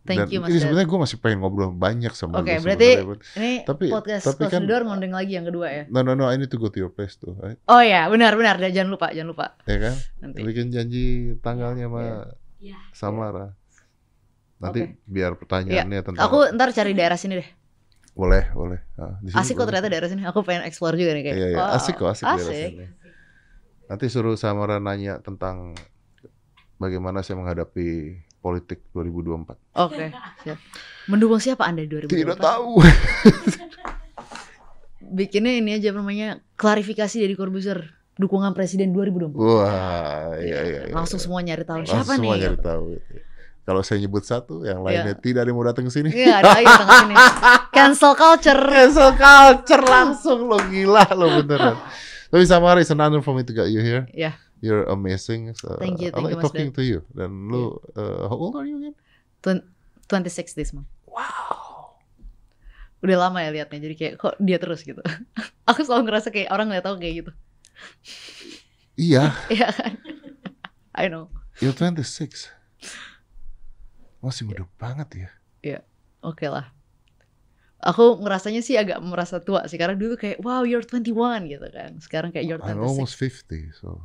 Thank Dan you, Mas ini sebenarnya gue masih pengen ngobrol banyak sama Oke, lu berarti ini Tapi- podcast tapi kan- Door ngondeng lagi yang kedua ya. No no no, I need to go to your place tuh, right? Oh ya, benar benar. Dan jangan lupa, jangan lupa Ya kan? nanti. Bikin janji tanggalnya sama Iya. Samara. Nanti Oke. biar pertanyaannya tentang Aku ntar cari daerah sini deh. boleh boleh. Ah, di sini Asik kok ternyata daerah sini. Aku pengen explore juga nih kayak. Iya, iya. wow, Asik kok, asik, daerah Asik. sini. Nanti suruh Samara nanya tentang bagaimana saya menghadapi politik 2024. Oke, siap. Mendukung siapa Anda 2024? Tidak tahu. Bikinnya ini aja namanya klarifikasi dari Corbuzier. Dukungan presiden 2024. Wah, iya iya. iya. Langsung semua nyari tahu Langsung siapa semua nih. nyari tahu. gitu. Kalau saya nyebut satu, yang lainnya tidak ada yang mau datang ke sini. Iya, ada lagi datang ke sini. Cancel culture. Cancel culture langsung lo gila lo beneran. Tapi Samara is an honor for me to get you here. Ya, You're amazing. So, Thank you, I thank like you, talking to you. Dan lu, uh, how old are you again? twen- 26 this month. Wow. Udah lama ya liatnya, jadi kayak kok dia terus gitu. aku selalu ngerasa kayak orang nggak tahu kayak gitu. Iya, Iya kan? I know. you're 26. Masih muda banget ya. Oke lah. Aku ngerasanya sih agak merasa tua sih karena dulu kayak wow you're 21 gitu kan. Sekarang kayak you're I'm 26. almost 50, so.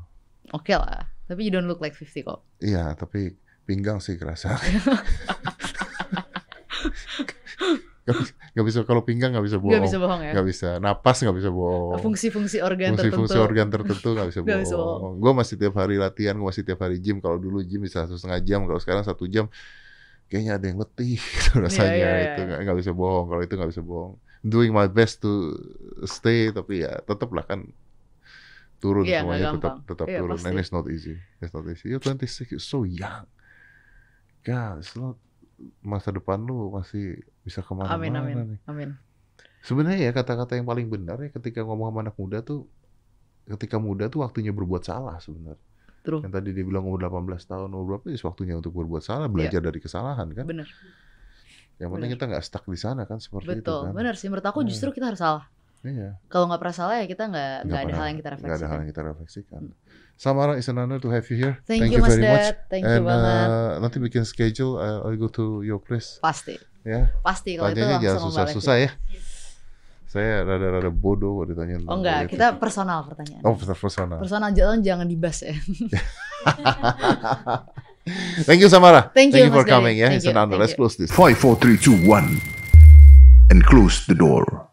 Oke lah. Tapi you don't look like 50 kok. Iya, tapi pinggang sih kerasa. gak, bisa, gak kalau pinggang gak bisa bohong. Gak bisa bohong ya. Nggak bisa, napas gak bisa bohong. Fungsi-fungsi organ Fungsi-fungsi tertentu. organ tertentu gak bisa Nggak bisa bohong. Gue masih tiap hari latihan, gue masih tiap hari gym. Kalau dulu gym bisa satu setengah jam, kalau sekarang satu jam, kayaknya ada yang letih gitu rasanya. iya, iya. Itu nggak nggak bisa bohong. Kalau itu nggak bisa bohong. Doing my best to stay, tapi ya tetap lah kan turun Iya, nggak semuanya tetap tetap Iya, turun. pasti. And it's not easy. It's not easy. You're 26, you're so young. God, it's not masa depan lu masih bisa ke mana-mana Amin amin. nih. Amin. Sebenarnya ya kata-kata yang paling benar ya ketika ngomong sama anak muda tuh ketika muda tuh waktunya berbuat salah sebenarnya. True. Yang tadi dia bilang umur 18 tahun, umur berapa ya waktunya untuk berbuat salah, belajar dari kesalahan kan. Bener. Yang penting benar. kita nggak stuck di sana kan seperti itu Betul. kan. Bener sih. Menurut aku Hmm. justru kita harus salah. Iya. Kalau nggak pernah salah ya kita nggak nggak ada hal yang kita nggak ada hal refleksikan. yang kita refleksikan. Samara is an honor to have you here. Thank, you Mas very much. Dad. Thank you And banget. uh, nanti bikin schedule, uh, I'll go to your place Pasti. ya. Pasti kalau itu jangan langsung susah-susah ya. Saya rada-rada bodoh kalau ditanya tentang Oh enggak, politik. kita personal pertanyaan. Oh, personal. Personal jangan jangan dibahas ya. Thank you, Samara. Thank you, for Mas Gary. coming. Yeah, Thank it's an you, honor. thank Let's you. close this. Five, four, three, two, one, and close the door.